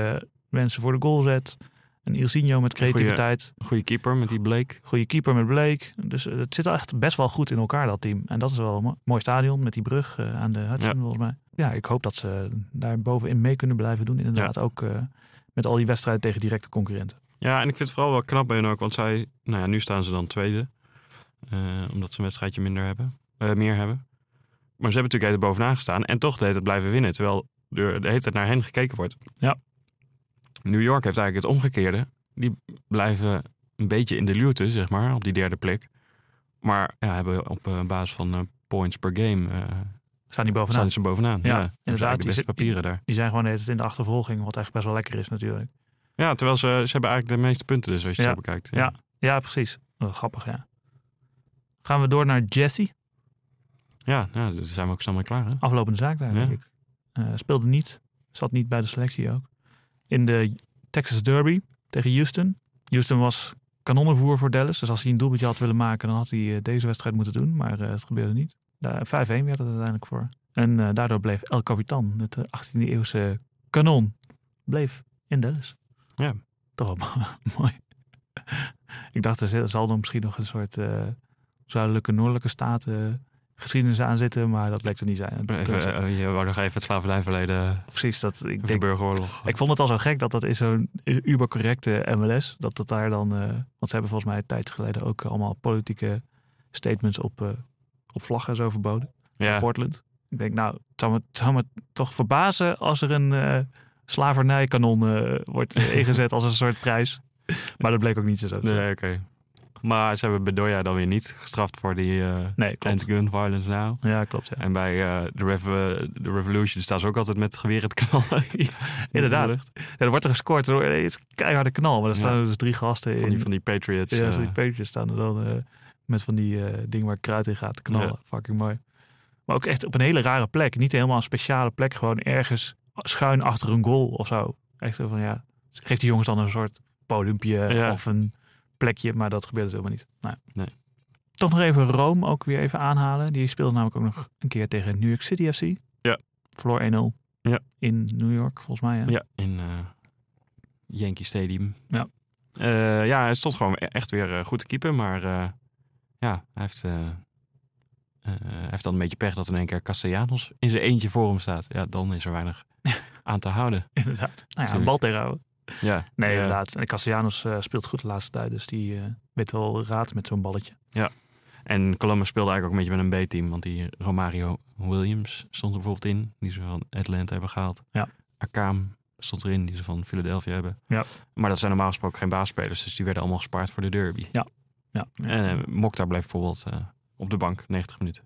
mensen voor de goal zet. En Ilsinho met creativiteit. Goede keeper met die Blake. Goede keeper met Blake. Dus eh, het zit echt best wel goed in elkaar, dat team. En dat is wel een mo- mooi stadion met die brug eh, aan de Hudson, Ja. volgens mij. Ja, ik hoop dat ze daar bovenin mee kunnen blijven doen. Inderdaad, ook eh, met al die wedstrijden tegen directe concurrenten. Ja, en ik vind het vooral wel knap bij hen ook. Want zij, nou ja, nu staan ze dan tweede. omdat ze een wedstrijdje minder hebben. meer hebben. Maar ze hebben natuurlijk even bovenaan gestaan. En toch de hele tijd blijven winnen. Terwijl er de hele tijd naar hen gekeken wordt. Ja. New York heeft eigenlijk het omgekeerde. Die blijven een beetje in de luwte, zeg maar. Op die derde plek. Maar ja, hebben op eh, basis van eh, points per game... eh Staan die bovenaan. staan ze bovenaan. Ja, inderdaad. De die beste papieren daar. Die zijn gewoon tijd in de achtervolging, wat echt best wel lekker is natuurlijk. Ja, terwijl ze, ze hebben eigenlijk de meeste punten dus als je Ja. zo bekijkt. Ja. Ja, precies. Grappig, ja. Gaan we door naar Jesse. Ja, ja, daar zijn we ook snel mee klaar. Hè? Aflopende zaak daar, denk ik. Speelde niet. Zat niet bij de selectie ook. In de Texas Derby tegen Houston. Houston was kanonnenvoer voor Dallas. Dus als hij een doelpuntje had willen maken, dan had hij eh, deze wedstrijd moeten doen. Maar eh, het gebeurde niet. Daar- 5-1 werd het uiteindelijk voor. En eh, daardoor bleef El Capitan, het eh, 18e eeuwse kanon, bleef in Dallas. Ja. Toch wel *laughs* mooi. ik dacht, er zal dan misschien nog een soort eh, zuidelijke, noordelijke staten geschiedenis aan zitten. Maar dat bleek er niet zijn. Het was- Even, eh, je wou nog even het slavernijverleden, precies, dat, ik de denk burgeroorlog. ik vond het al zo gek dat dat is zo'n ubercorrecte MLS. Dat dat daar dan. eh, want ze hebben volgens mij een tijd geleden ook allemaal politieke statements op, eh, op vlaggen zo verboden. ja, in Portland. Ik denk, nou, het zou me, het zou me toch verbazen als er een eh slavernijkanon eh, wordt eh, *laughs* ingezet als een soort prijs. Maar dat bleek ook niet zo. nee, oké. Maar ze hebben Bedoya dan weer niet gestraft voor die eh Nee, anti-gun violence nou. Ja, klopt. Ja. En bij eh, de, Rev- de Revolution staan ze ook altijd met geweren te knallen. *laughs* *laughs* Inderdaad. Ja, er wordt er gescoord door het een keiharde knal. Maar er staan er dus drie gasten Van in. die, van die Patriots. Ja, eh, zo die Patriots staan er dan eh, met van die eh dingen waar kruid in gaat knallen. Ja. Fucking mooi. Maar ook echt op een hele rare plek. Niet helemaal een speciale plek. Gewoon ergens schuin achter een goal of zo. Echt zo van ja. Geeft die jongens dan een soort podiumpje Ja. of een plekje. Maar dat gebeurt dus helemaal niet. Nou, Nee. Toch nog even Rome ook weer even aanhalen. Die speelde namelijk ook nog een keer tegen New York City FC. Ja. Verloor 1-0. Ja. In New York volgens mij. Hè? Ja, in eh, Yankee Stadium. Ja. Eh, ja, hij stond gewoon echt weer eh, goed te keeper. Maar ja, hij heeft, hij heeft dan een beetje pech dat in één keer Castellanos in zijn eentje voor hem staat. Ja, dan is er weinig *laughs* aan te houden. Inderdaad. Nou ja, een bal tegenhouden. *laughs* Ja, Nee, ja. inderdaad. En Castellanos eh, speelt goed de laatste tijd. Dus die eh, weet wel raad met zo'n balletje. En Columbus speelde eigenlijk ook een beetje met een B-team. Want die Romario Williams stond er bijvoorbeeld in. Die ze van Atlanta hebben gehaald. Ja. Akam stond erin, die ze van Philadelphia hebben. Ja. Maar dat zijn normaal gesproken geen baasspelers. Dus die werden allemaal gespaard voor de derby. Ja. En uh, Mokhtar bleef bijvoorbeeld eh, op de bank 90 minuten.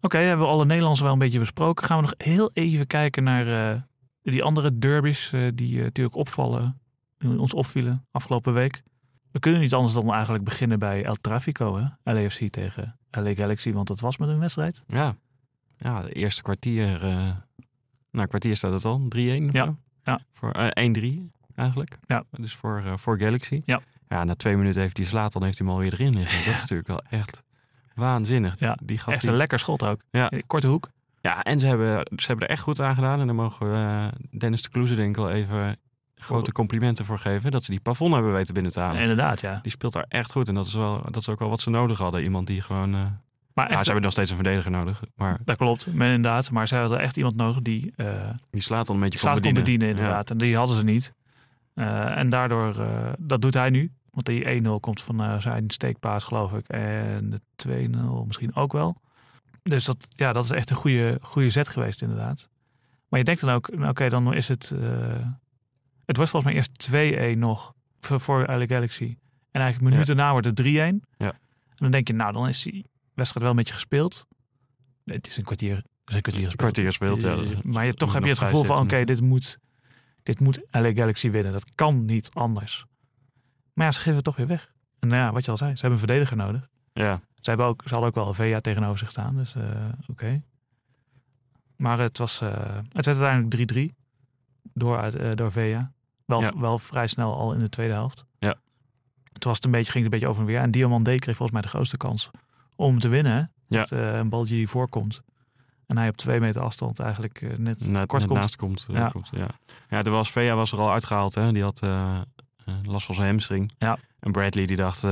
Oké, hebben we alle Nederlanders wel een beetje besproken. Gaan we nog heel even kijken naar eh, die andere derbies eh, die eh, natuurlijk opvallen, die ons opvielen afgelopen week. We kunnen niet anders dan eigenlijk beginnen bij El Trafico, hè? LAFC tegen LA Galaxy, want dat was met een wedstrijd. Ja, ja de eerste kwartier, uh, nou kwartier staat het al, 3-1 Ja. ja. Voor, uh, 1-3 eigenlijk. Ja. Dus voor, uh, voor Galaxy. Ja. ja, na twee minuten heeft hij slaat, dan heeft hij hem alweer erin liggen. Dat is natuurlijk wel echt waanzinnig. Ja, die gast echt die... een lekker schot ook. Ja. Korte hoek. Ja, en ze hebben, ze hebben er echt goed aan gedaan. En daar mogen we uh, Dennis de Kloeze denk ik wel even grote complimenten voor geven. Dat ze die plafond hebben weten binnen te halen. Inderdaad, ja. Die speelt daar echt goed. En dat is, wel, dat is ook wel wat ze nodig hadden. Iemand die gewoon... Uh... Maar nou, ze hebben nog steeds een verdediger nodig. Maar... Dat klopt, maar inderdaad. Maar ze hadden echt iemand nodig die... Uh, die slaat dan een beetje slaat kon bedienen. bedienen inderdaad. Ja. En die hadden ze niet. Uh, en daardoor, dat doet hij nu. Want die 1-0 komt van zijn steekpaas, geloof ik. En de 2-0 misschien ook wel. Dus dat, ja, dat is echt een goede, goede zet geweest, inderdaad. Maar je denkt dan ook, oké, okay, dan is het... Uh, het wordt volgens mij eerst 2-1 nog voor, voor LA Galaxy. En eigenlijk minuten ja. daarna wordt het 3-1. Ja. En dan denk je, nou, dan is die wedstrijd wel een beetje gespeeld. Nee, het is een kwartier, het is een kwartier gespeeld. Kwartier gespeeld, ja. Maar je, toch heb je het gevoel van, oké, okay, dit moet... Dit moet LA Galaxy winnen. Dat kan niet anders. Maar ja, ze geven het toch weer weg. En nou ja, wat je al zei, ze hebben een verdediger nodig. Ja. Ze, hebben ook, ze hadden ook wel een VA tegenover zich staan, dus uh, oké. Okay. Maar het, was, uh, het werd uiteindelijk 3-3 door, uh, door VA. Wel, ja. wel vrij snel al in de tweede helft. Ja. Het was het een beetje, ging het een beetje over en weer. En Diamandé kreeg volgens mij de grootste kans om te winnen. Ja. Met uh, een baltje die voorkomt. En hij op twee meter afstand eigenlijk uh, net, net, kort net komt. naast komt. Ja. komt ja. ja, er was, Vea was er al uitgehaald. Hè? Die had last van zijn hamstring. Ja. En Bradley die dacht,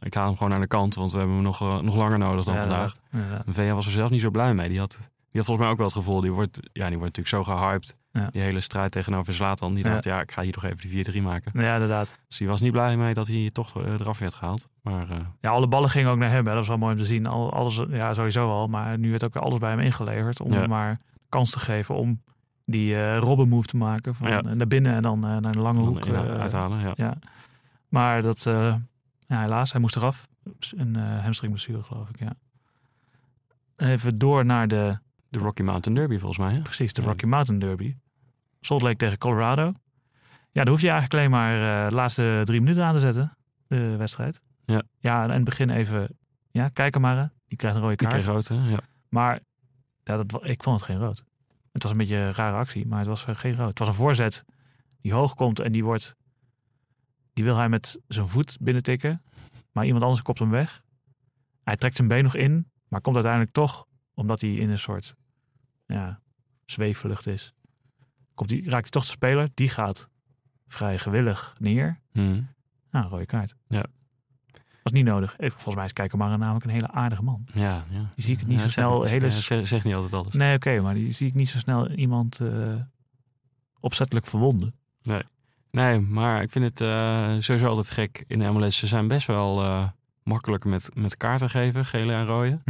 ik haal hem gewoon aan de kant. Want we hebben hem nog, nog langer nodig dan ja, vandaag. Inderdaad. En Vea was er zelf niet zo blij mee. Die had, die had volgens mij ook wel het gevoel, die wordt, ja, die wordt natuurlijk zo gehyped. Ja. Die hele strijd tegenover Zlatan. Die dacht, ja, ik ga hier toch even die 4-3 maken. Ja, inderdaad. Dus die was niet blij mee dat hij toch uh, eraf werd gehaald. Maar, uh... Ja, alle ballen gingen ook naar hem. Hè. Dat was wel mooi om te zien. Al, alles, ja, sowieso al. Maar nu werd ook alles bij hem ingeleverd. Om ja. hem maar kans te geven om die uh, robben move te maken. Van ja. naar binnen en dan naar de lange hoek. Uithalen, ja. ja. Maar dat, ja, helaas, hij moest eraf. Een hamstringblessure, geloof ik, ja. Even door naar de... De Rocky Mountain Derby, volgens mij. Hè? Precies, de Rocky Mountain Derby. Salt Lake tegen Colorado. Ja, dan hoef je eigenlijk alleen maar eh, de laatste drie minuten aan te zetten. De wedstrijd. Ja. Ja, en in het begin even... Ja, kijk er maar. hè. Die krijgt een rode Die kaart. kreeg rood, hè? Ja. Maar ja, dat, ik vond het geen rood. Het was een beetje een rare actie, maar het was geen rood. Het was een voorzet die hoog komt en die wordt... Die wil hij met zijn voet binnentikken. Maar iemand anders kopt hem weg. Hij trekt zijn been nog in, maar komt uiteindelijk toch... Omdat hij in een soort ja, zweefvlucht is. Komt die, raakt hij toch de speler. Die gaat vrij gewillig neer. Hm. Nou, een rode kaart. Ja. Was niet nodig. Volgens mij is Kijkermara namelijk een hele aardige man. Ja, ja. Die zie ik het niet Ja, zo snel... hele zeg- zeg- Zegt niet altijd alles. Nee, oké, maar die zie ik niet zo snel iemand eh, opzettelijk verwonden. Nee, maar ik vind het eh, sowieso altijd gek in de MLS. Ze zijn best wel eh, makkelijk met, met kaarten geven, gele en rode.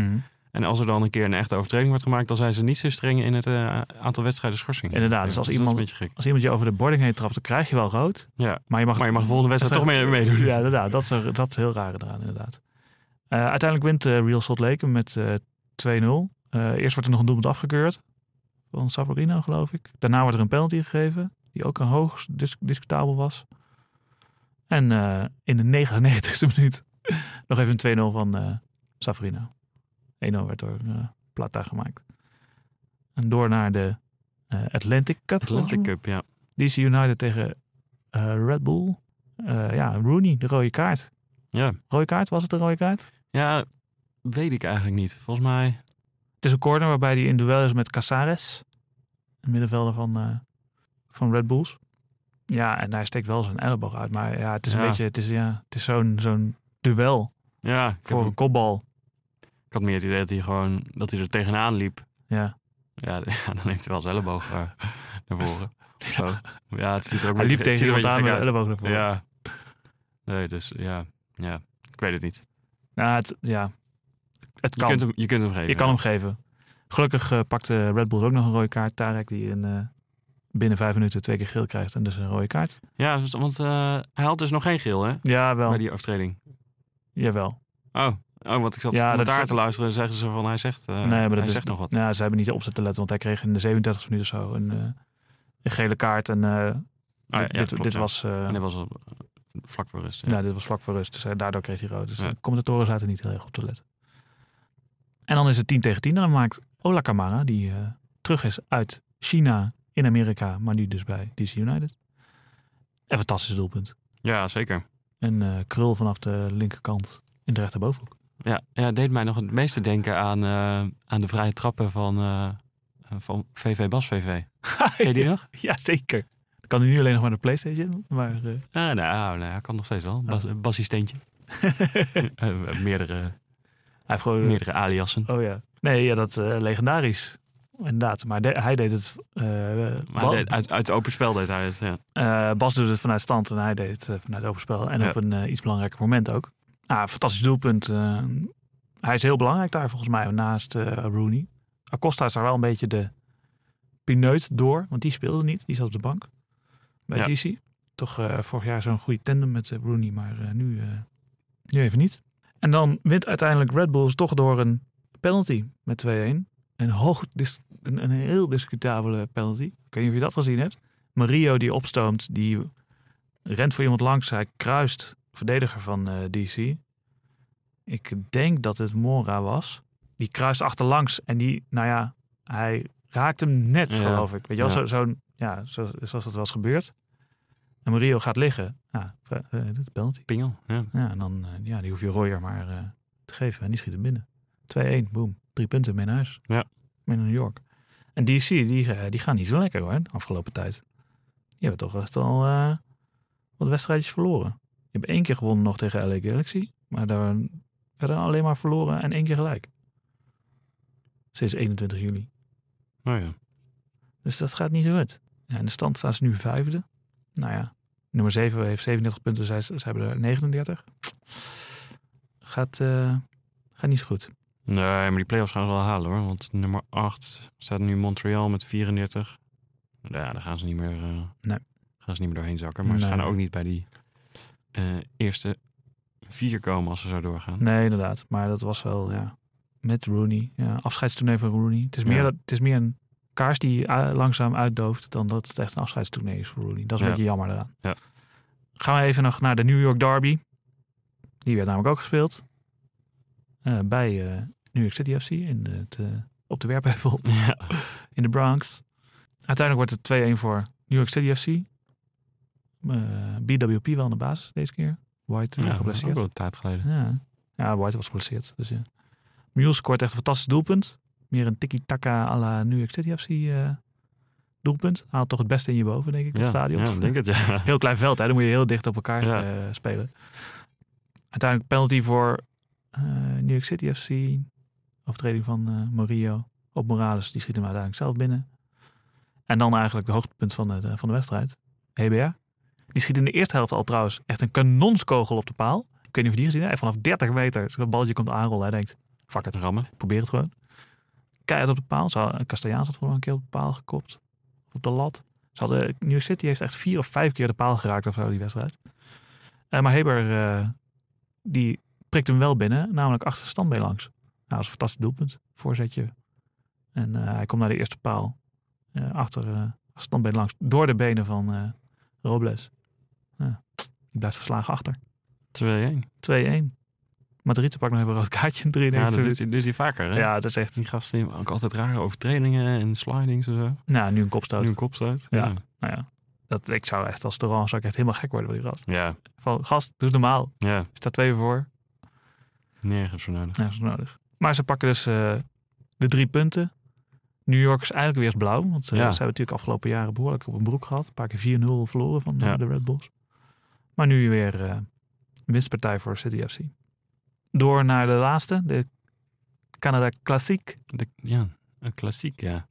En als er dan een keer een echte overtreding wordt gemaakt, dan zijn ze niet zo streng in het eh, aantal wedstrijden schorsing. Inderdaad, dus als dat iemand-. Als iemand je over de boarding heen trapt, dan krijg je wel rood. Ja, Maar je mag, maar je mag de volgende wedstrijd toch is- mee, meedoen. Ja, inderdaad. Dat is, er- dat is heel raar eraan, inderdaad. Uiteindelijk wint Real Salt Lake met eh 2-0. Eh, eerst wordt er nog een doelpunt afgekeurd. Van Savarino, geloof ik. Daarna wordt er een penalty gegeven. Die ook een hoog dis- discutabel was. En eh, in de 99ste *laughs* minuut nog even een 2-0 van eh Savarino. 1-0 werd door eh Plata gemaakt. En door naar de eh, Atlantic Cup. Atlantic Cup, ja. DC United tegen eh, Red Bull. Eh, ja, Rooney, de rode kaart. Ja. Rode kaart, was het een rode kaart? ja, weet ik eigenlijk niet. Volgens mij... Het is een corner waarbij hij in duel is met Casares. Een middenvelder van, eh, van Red Bulls. Ja, en hij steekt wel zijn elleboog uit. Maar ja, het is een Ja. beetje, het is, ja, het is zo'n zo'n duel Ja, voor een kopbal. ik had meer het idee dat hij gewoon dat hij er tegenaan liep. Ja. Ja, *laughs* ja, dan heeft hij wel zijn elleboog eh, naar voren. *laughs* Zo. Ja, het ziet er ook Hij een liep beetje- tegen iemand een aan met de elleboog naar voren. Ja. Nee, dus ja. Ja, ik weet het niet. Nou, het, ja. het Je kan. kunt hem, je kunt hem geven. Je kan hem geven. Gelukkig eh, pakte Red Bull ook nog een rode kaart. Tarek die in, eh, binnen vijf minuten twee keer geel krijgt en dus een rode kaart. Ja, want eh, hij had dus nog geen geel, hè? Ja, wel. Bij die overtreding. Jawel. Oh, oh want ik zat Ja, is- te luisteren en zeggen ze van hij zegt, eh, nee, maar dat hij is, zegt nog wat. Ja, ze hebben niet op zitten letten, want hij kreeg in de 37 minuut of zo een, eh, een gele kaart. En Ah, ja, dit, dit, klopt, dit was, En hij was vlak voor rust. Ja. dit was vlak voor rust. Dus daardoor kreeg hij rood. Dus de commentatoren zaten niet heel erg op te letten. En dan is het 10 tegen 10. En dan maakt Ola Kamara, die terug is uit China in Amerika, maar nu dus bij DC United. Een fantastisch doelpunt. ja, zeker. En eh, krul vanaf de linkerkant in de rechterbovenhoek. Ja, ja, het deed mij nog het meeste denken aan, eh, aan de vrije trappen van, eh, van VV Bas VV. Je die nog? Ja, zeker. Kan hij nu alleen nog maar de Playstation. Maar Ah, nou, nou, hij kan nog steeds wel. Bas, Basie Steentje. *laughs* Meerdere, hij heeft gewoon... meerdere aliassen. Oh ja. Nee, ja, dat legendarisch. Inderdaad. Maar de- hij deed het... eh, Maar Ba- hij deed- uit, uit het open spel deed hij het, ja. eh, Bas doet het vanuit stand en hij deed het eh, vanuit open spel. En Ja. op een iets belangrijker moment ook. Ah, fantastisch doelpunt. hij is heel belangrijk daar volgens mij, naast Rooney. Acosta is daar wel een beetje de pineut door, want die speelde niet. Die zat op de bank bij Ja. DC. Toch vorig jaar zo'n goede tandem met Rooney, maar nu, nu even niet. En dan wint uiteindelijk Red Bulls toch door een penalty met 2-1. Een, hoog een, een heel discutabele penalty. Ik weet niet of je dat gezien hebt. Mario die opstoomt, die rent voor iemand langs. Hij kruist verdediger van eh, DC. Ik denk dat het Mora was. Die kruist achterlangs en die, nou ja, hij raakt hem net, Ja. geloof ik. Weet je wel, Ja. zo, zo'n, ja, zo, zoals dat wel eens gebeurt. En Mario gaat liggen. Ja, dit is penalty. Pingel, ja. Ja, en dan eh, ja, die hoef je Royer maar eh, te geven. En die schiet hem binnen. 2-1, boom. Drie punten mee naar huis. Ja. Mee naar New York. En DC, die, eh, die gaan niet zo lekker hoor, de afgelopen tijd. Die hebben toch echt al eh, wat wedstrijdjes verloren. Die hebben één keer gewonnen nog tegen LA Galaxy. Maar daar verder alleen maar verloren en één keer gelijk. Sinds 21 juli. Oh ja. Dus dat gaat niet zo goed. Ja, in de stand staan ze nu vijfde. Nou ja, nummer 7 heeft 37 punten, zij, ze hebben er 39. Gaat, eh, gaat niet zo goed. Nee, maar die play-offs gaan ze wel halen hoor. Want nummer 8 staat nu Montreal met 34. Ja, daar gaan ze niet meer, eh, Nee. gaan ze niet meer doorheen zakken. Maar ze gaan ook niet bij die eh, eerste vier komen als ze zo doorgaan. Nee, inderdaad. Maar dat was wel, ja, met Rooney. Ja, afscheidstoernooi van Rooney. Het is, Ja. meer, dat- het is meer een kaars die uh, langzaam uitdooft, dan dat het echt een afscheidstournee is voor Rooney. Dat is een Ja. beetje jammer eraan. Ja. Gaan we even nog naar de New York Derby. Die werd namelijk ook gespeeld. Eh, bij eh, New York City FC in de, het, eh, op de Werpheuvel *laughs* Ja. *laughs* in de Bronx. Uiteindelijk wordt het 2-1 voor New York City FC. Eh, BWP wel aan de basis deze keer. White eh, Ja, geblesseerd. wel een tijd geleden. Ja, ja White was geblesseerd. Dus ja. Mule scoort echt een fantastisch doelpunt. Meer een tiki-taka à la New York City FC eh, doelpunt. Haalt toch het beste in je boven, denk ik, Ja, het stadion. ja, ik denk het, ja. *laughs* Heel klein veld, hè? dan moet je heel dicht op elkaar Ja. eh, spelen. Uiteindelijk penalty voor eh, New York City FC. Overtreding van eh Morillo op Morales. Die schiet hem uiteindelijk zelf binnen. En dan eigenlijk de hoogtepunt van de, van de wedstrijd. HBR. Die schiet in de eerste helft al trouwens echt een kanonskogel op de paal. Ik weet niet of je die gezien hebt. Vanaf 30 meter zo'n balletje komt aanrollen. Hij denkt, fuck het, Rammen. probeer het gewoon. Keihard op de paal. Castellaans had voor een keer op de paal gekopt. Op de lat. Ze hadden, New York City heeft echt vier of vijf keer de paal geraakt of zo die wedstrijd. Eh, maar Heber, eh, die prikt hem wel binnen. Namelijk achter de standbeen langs. Nou, dat is een fantastisch doelpunt. Voorzetje. En eh, hij komt naar de eerste paal. eh, achter achter standbeen langs. Door de benen van Robles. Die blijft verslagen achter. 2-1. 2-1. Madrid pakt nog even een rood kaartje in 93 Ja, dat doet, hij- doet hij vaker. Hè? Ja, dat is echt... Die gasten ook altijd rare overtredingen en slidings en zo. Nou, nu een kopstoot. Nu een kopstoot. Ja. Ja. Nou ja, dat, ik zou echt als Toran zou ik echt helemaal gek worden van die gast. Ja. Van, gast, doe het normaal. ja. Staat twee voor. Nergens voor nodig. Dat is nodig. Maar ze pakken dus eh, de drie punten. New York is eigenlijk weer eens blauw. Want eh, Ja. ze hebben natuurlijk afgelopen jaren behoorlijk op een broek gehad. Een paar keer 4-0 verloren van eh, Ja. de Red Bulls. Maar nu weer winstpartij voor City FC. Door naar de laatste, de Canada Classic. De, ja, een klassiek, ja.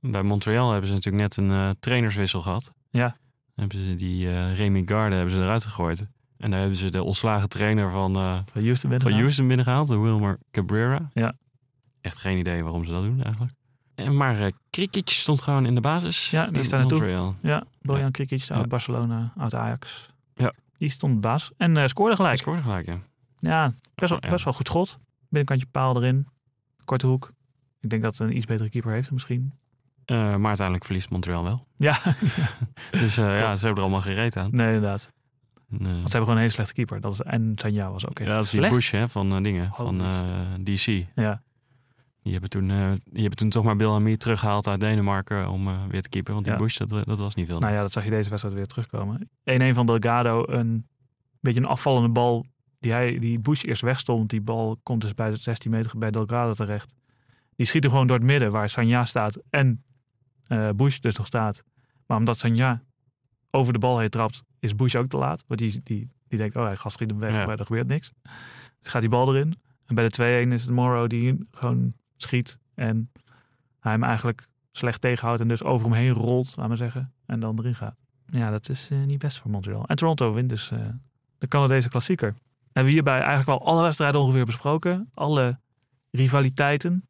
Bij Montreal hebben ze natuurlijk net een trainerswissel gehad. Ja. Hebben ze die Remy Garde hebben ze eruit gegooid. En daar hebben ze de ontslagen trainer van, eh, Van Houston van binnengehaald, de Wilmer Cabrera. Ja. Echt geen idee waarom ze dat doen eigenlijk. En maar uh, Krikic stond gewoon in de basis. Ja, die is daar naartoe. Montreal. Ja, Bojan Krikic uit Ja. Barcelona, uit Ajax. Ja. Die stond de baas en eh, scoorde gelijk. scoorde gelijk, ja. Ja, best wel, Ja. best wel goed schot. Binnenkantje paal erin. Korte hoek. Ik denk dat het een iets betere keeper heeft misschien. Eh, maar uiteindelijk verliest Montreal wel. Ja, *laughs* Dus eh, ja, ze hebben er allemaal gereed aan. nee inderdaad. En, eh, Want ze hebben gewoon een hele slechte keeper. Dat is, en Sanja was ook echt ja, dat is die slecht. Bush hè, van eh, dingen, Holy van eh, DC. Ja, Die hebben toen, eh, die hebben toen toch maar Bill teruggehaald uit Denemarken om weer te keepen. Want die Ja. Bush, dat, dat was niet veel. nou ja, dat zag je deze wedstrijd weer terugkomen. 1-1 van Delgado. Een beetje een afvallende bal. Die, hij, die Bush eerst wegstond. Die bal komt dus bij de 16 meter bij Delgado terecht. Die schiet hem gewoon door het midden waar Sanja staat. En eh Bush dus nog staat. Maar omdat Sanja over de bal heen trapt, is Bush ook te laat. Want die, die, die denkt, oh, hij gast schiet hem weg, Ja. maar er gebeurt niks. Dus gaat die bal erin. En bij de 2-1 is het Morrow die gewoon schiet. En hij hem eigenlijk slecht tegenhoudt en dus over hem heen rolt, laat maar zeggen. En dan erin gaat. Ja, dat is eh, niet best voor Montreal. En Toronto wint dus eh, de Canadese klassieker. Hebben we hierbij eigenlijk al alle wedstrijden ongeveer besproken. Alle rivaliteiten.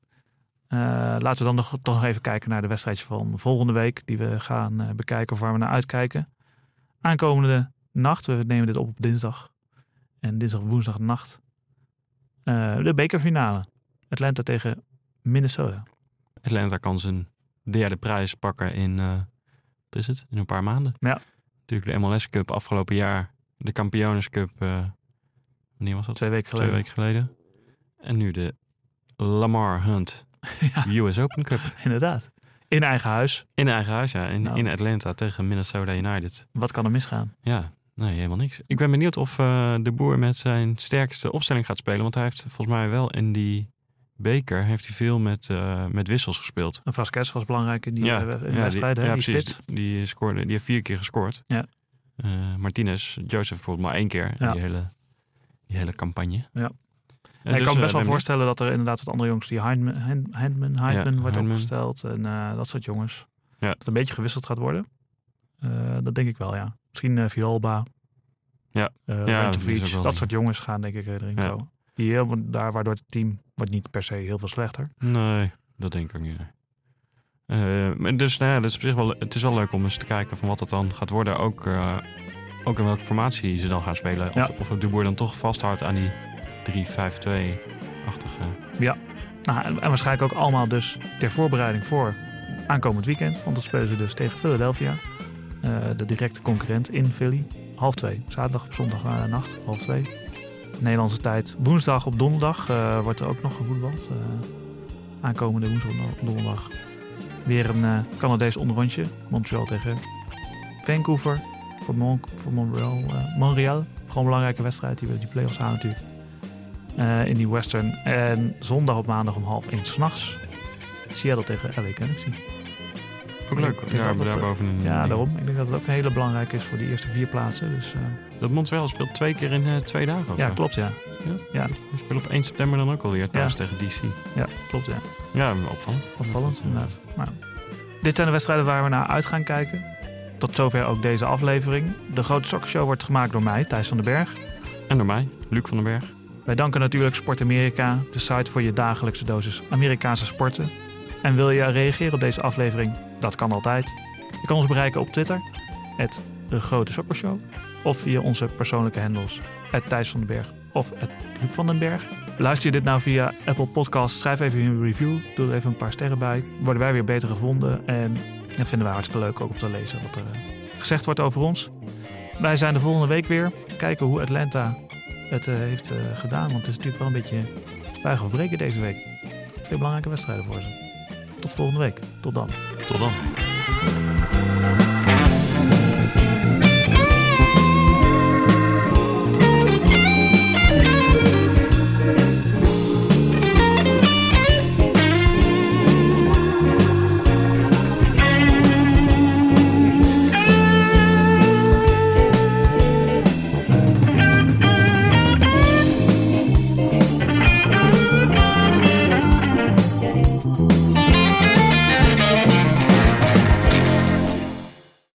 Eh, laten we dan nog, toch nog even kijken naar de wedstrijdje van volgende week. Die we gaan eh, bekijken of waar we naar uitkijken. Aankomende nacht, we nemen dit op op dinsdag. En dinsdag woensdag nacht. eh, de bekerfinale. Atlanta tegen Minnesota. Atlanta kan zijn derde prijs pakken in, wat is het, in een paar maanden. Ja. Natuurlijk de MLS Cup afgelopen jaar. De Kampiones Cup, wanneer was dat? Twee weken Twee geleden. weken geleden. En nu de Lamar Hunt *laughs* US Open Cup. Inderdaad. In eigen huis. In eigen huis, ja. In, Nou. in Atlanta tegen Minnesota United. Wat kan er misgaan? Ja, nee, helemaal niks. Ik ben benieuwd of eh, de boer met zijn sterkste opstelling gaat spelen. Want hij heeft volgens mij wel in die beker heeft hij veel met, eh, met wissels gespeeld. En Vasquez was belangrijk in die ja, eh, ja, wedstrijden. Die, hè, ja, die precies. spits. Die, scoorde, die heeft vier keer gescoord. Ja. Martinez, Joseph bijvoorbeeld maar één keer in Ja. die hele, die hele campagne. Ja. En ik dus, kan me eh, best wel ben voorstellen dat er inderdaad wat andere jongens, die Hindman wordt opgesteld en eh, dat soort jongens. Ja. Dat een beetje gewisseld gaat worden. Eh, dat denk ik wel, ja. Misschien eh Vialba, Ja. eh Ja, dat wel- dat soort jongens gaan denk ik eh, erin Ja. komen. Die heel, daar waardoor het team wordt niet per se heel veel slechter. Nee, dat denk ik niet. Eh, maar dus nou ja, dat is op zich wel, het is wel leuk om eens te kijken van wat het dan gaat worden. Ook, eh, ook in welke formatie ze dan gaan spelen. Of, of de boer dan toch vasthoudt aan die 3-5-2-achtige. Nou, en, waarschijnlijk ook allemaal dus ter voorbereiding voor aankomend weekend. Want dan spelen ze dus tegen Philadelphia. Eh, de directe concurrent in Philly. Half twee. Zaterdag op zondag uh, nacht. Half twee. Nederlandse tijd. Woensdag op donderdag eh, wordt er ook nog gevoetbald. Eh, aankomende woensdag op donderdag. Weer een Canadees onderrondje. Montreal tegen Vancouver. Voor, Mon voor Montreal, Montreal. Gewoon een belangrijke wedstrijd. Die willen die play-offs halen natuurlijk. In die Western. En zondag op maandag om half één s'nachts. Seattle tegen LA Galaxy. Ook leuk. Ja, dat dat, daar eh, bovenin. Ja, daarom. Ik denk dat het ook een hele belangrijke is voor die eerste vier plaatsen. Dus, eh, Dat Montreal speelt twee keer in eh, twee dagen. of ja, zo. klopt ja. Ja, Die spelen op 1 september dan ook alweer thuis Ja. tegen DC. ja, klopt ja. Ja, opvallend. Opvallend inderdaad. Nou, dit zijn de wedstrijden waar we naar uit gaan kijken. Tot zover ook deze aflevering. De Grote Sokkershow wordt gemaakt door mij, Thijs van den Berg. En door mij, Luc van den Berg. Wij danken natuurlijk Sport Amerika, de site voor je dagelijkse dosis Amerikaanse sporten. En wil je reageren op deze aflevering? Dat kan altijd. Je kan ons bereiken op Twitter, het De Grote Sokkershow. Of via onze persoonlijke handles, het Thijs van den Berg of Luc van den Berg. Luister je dit nou via Apple Podcasts, schrijf even een review. Doe er even een paar sterren bij. Worden wij weer beter gevonden. En vinden wij hartstikke leuk ook om te lezen wat er eh, gezegd wordt over ons. Wij zijn de volgende week weer. Kijken hoe Atlanta het eh, heeft eh, gedaan. Want het is natuurlijk wel een beetje buigen of breken deze week. Twee belangrijke wedstrijden voor ze. Tot volgende week. Tot dan. Tot dan.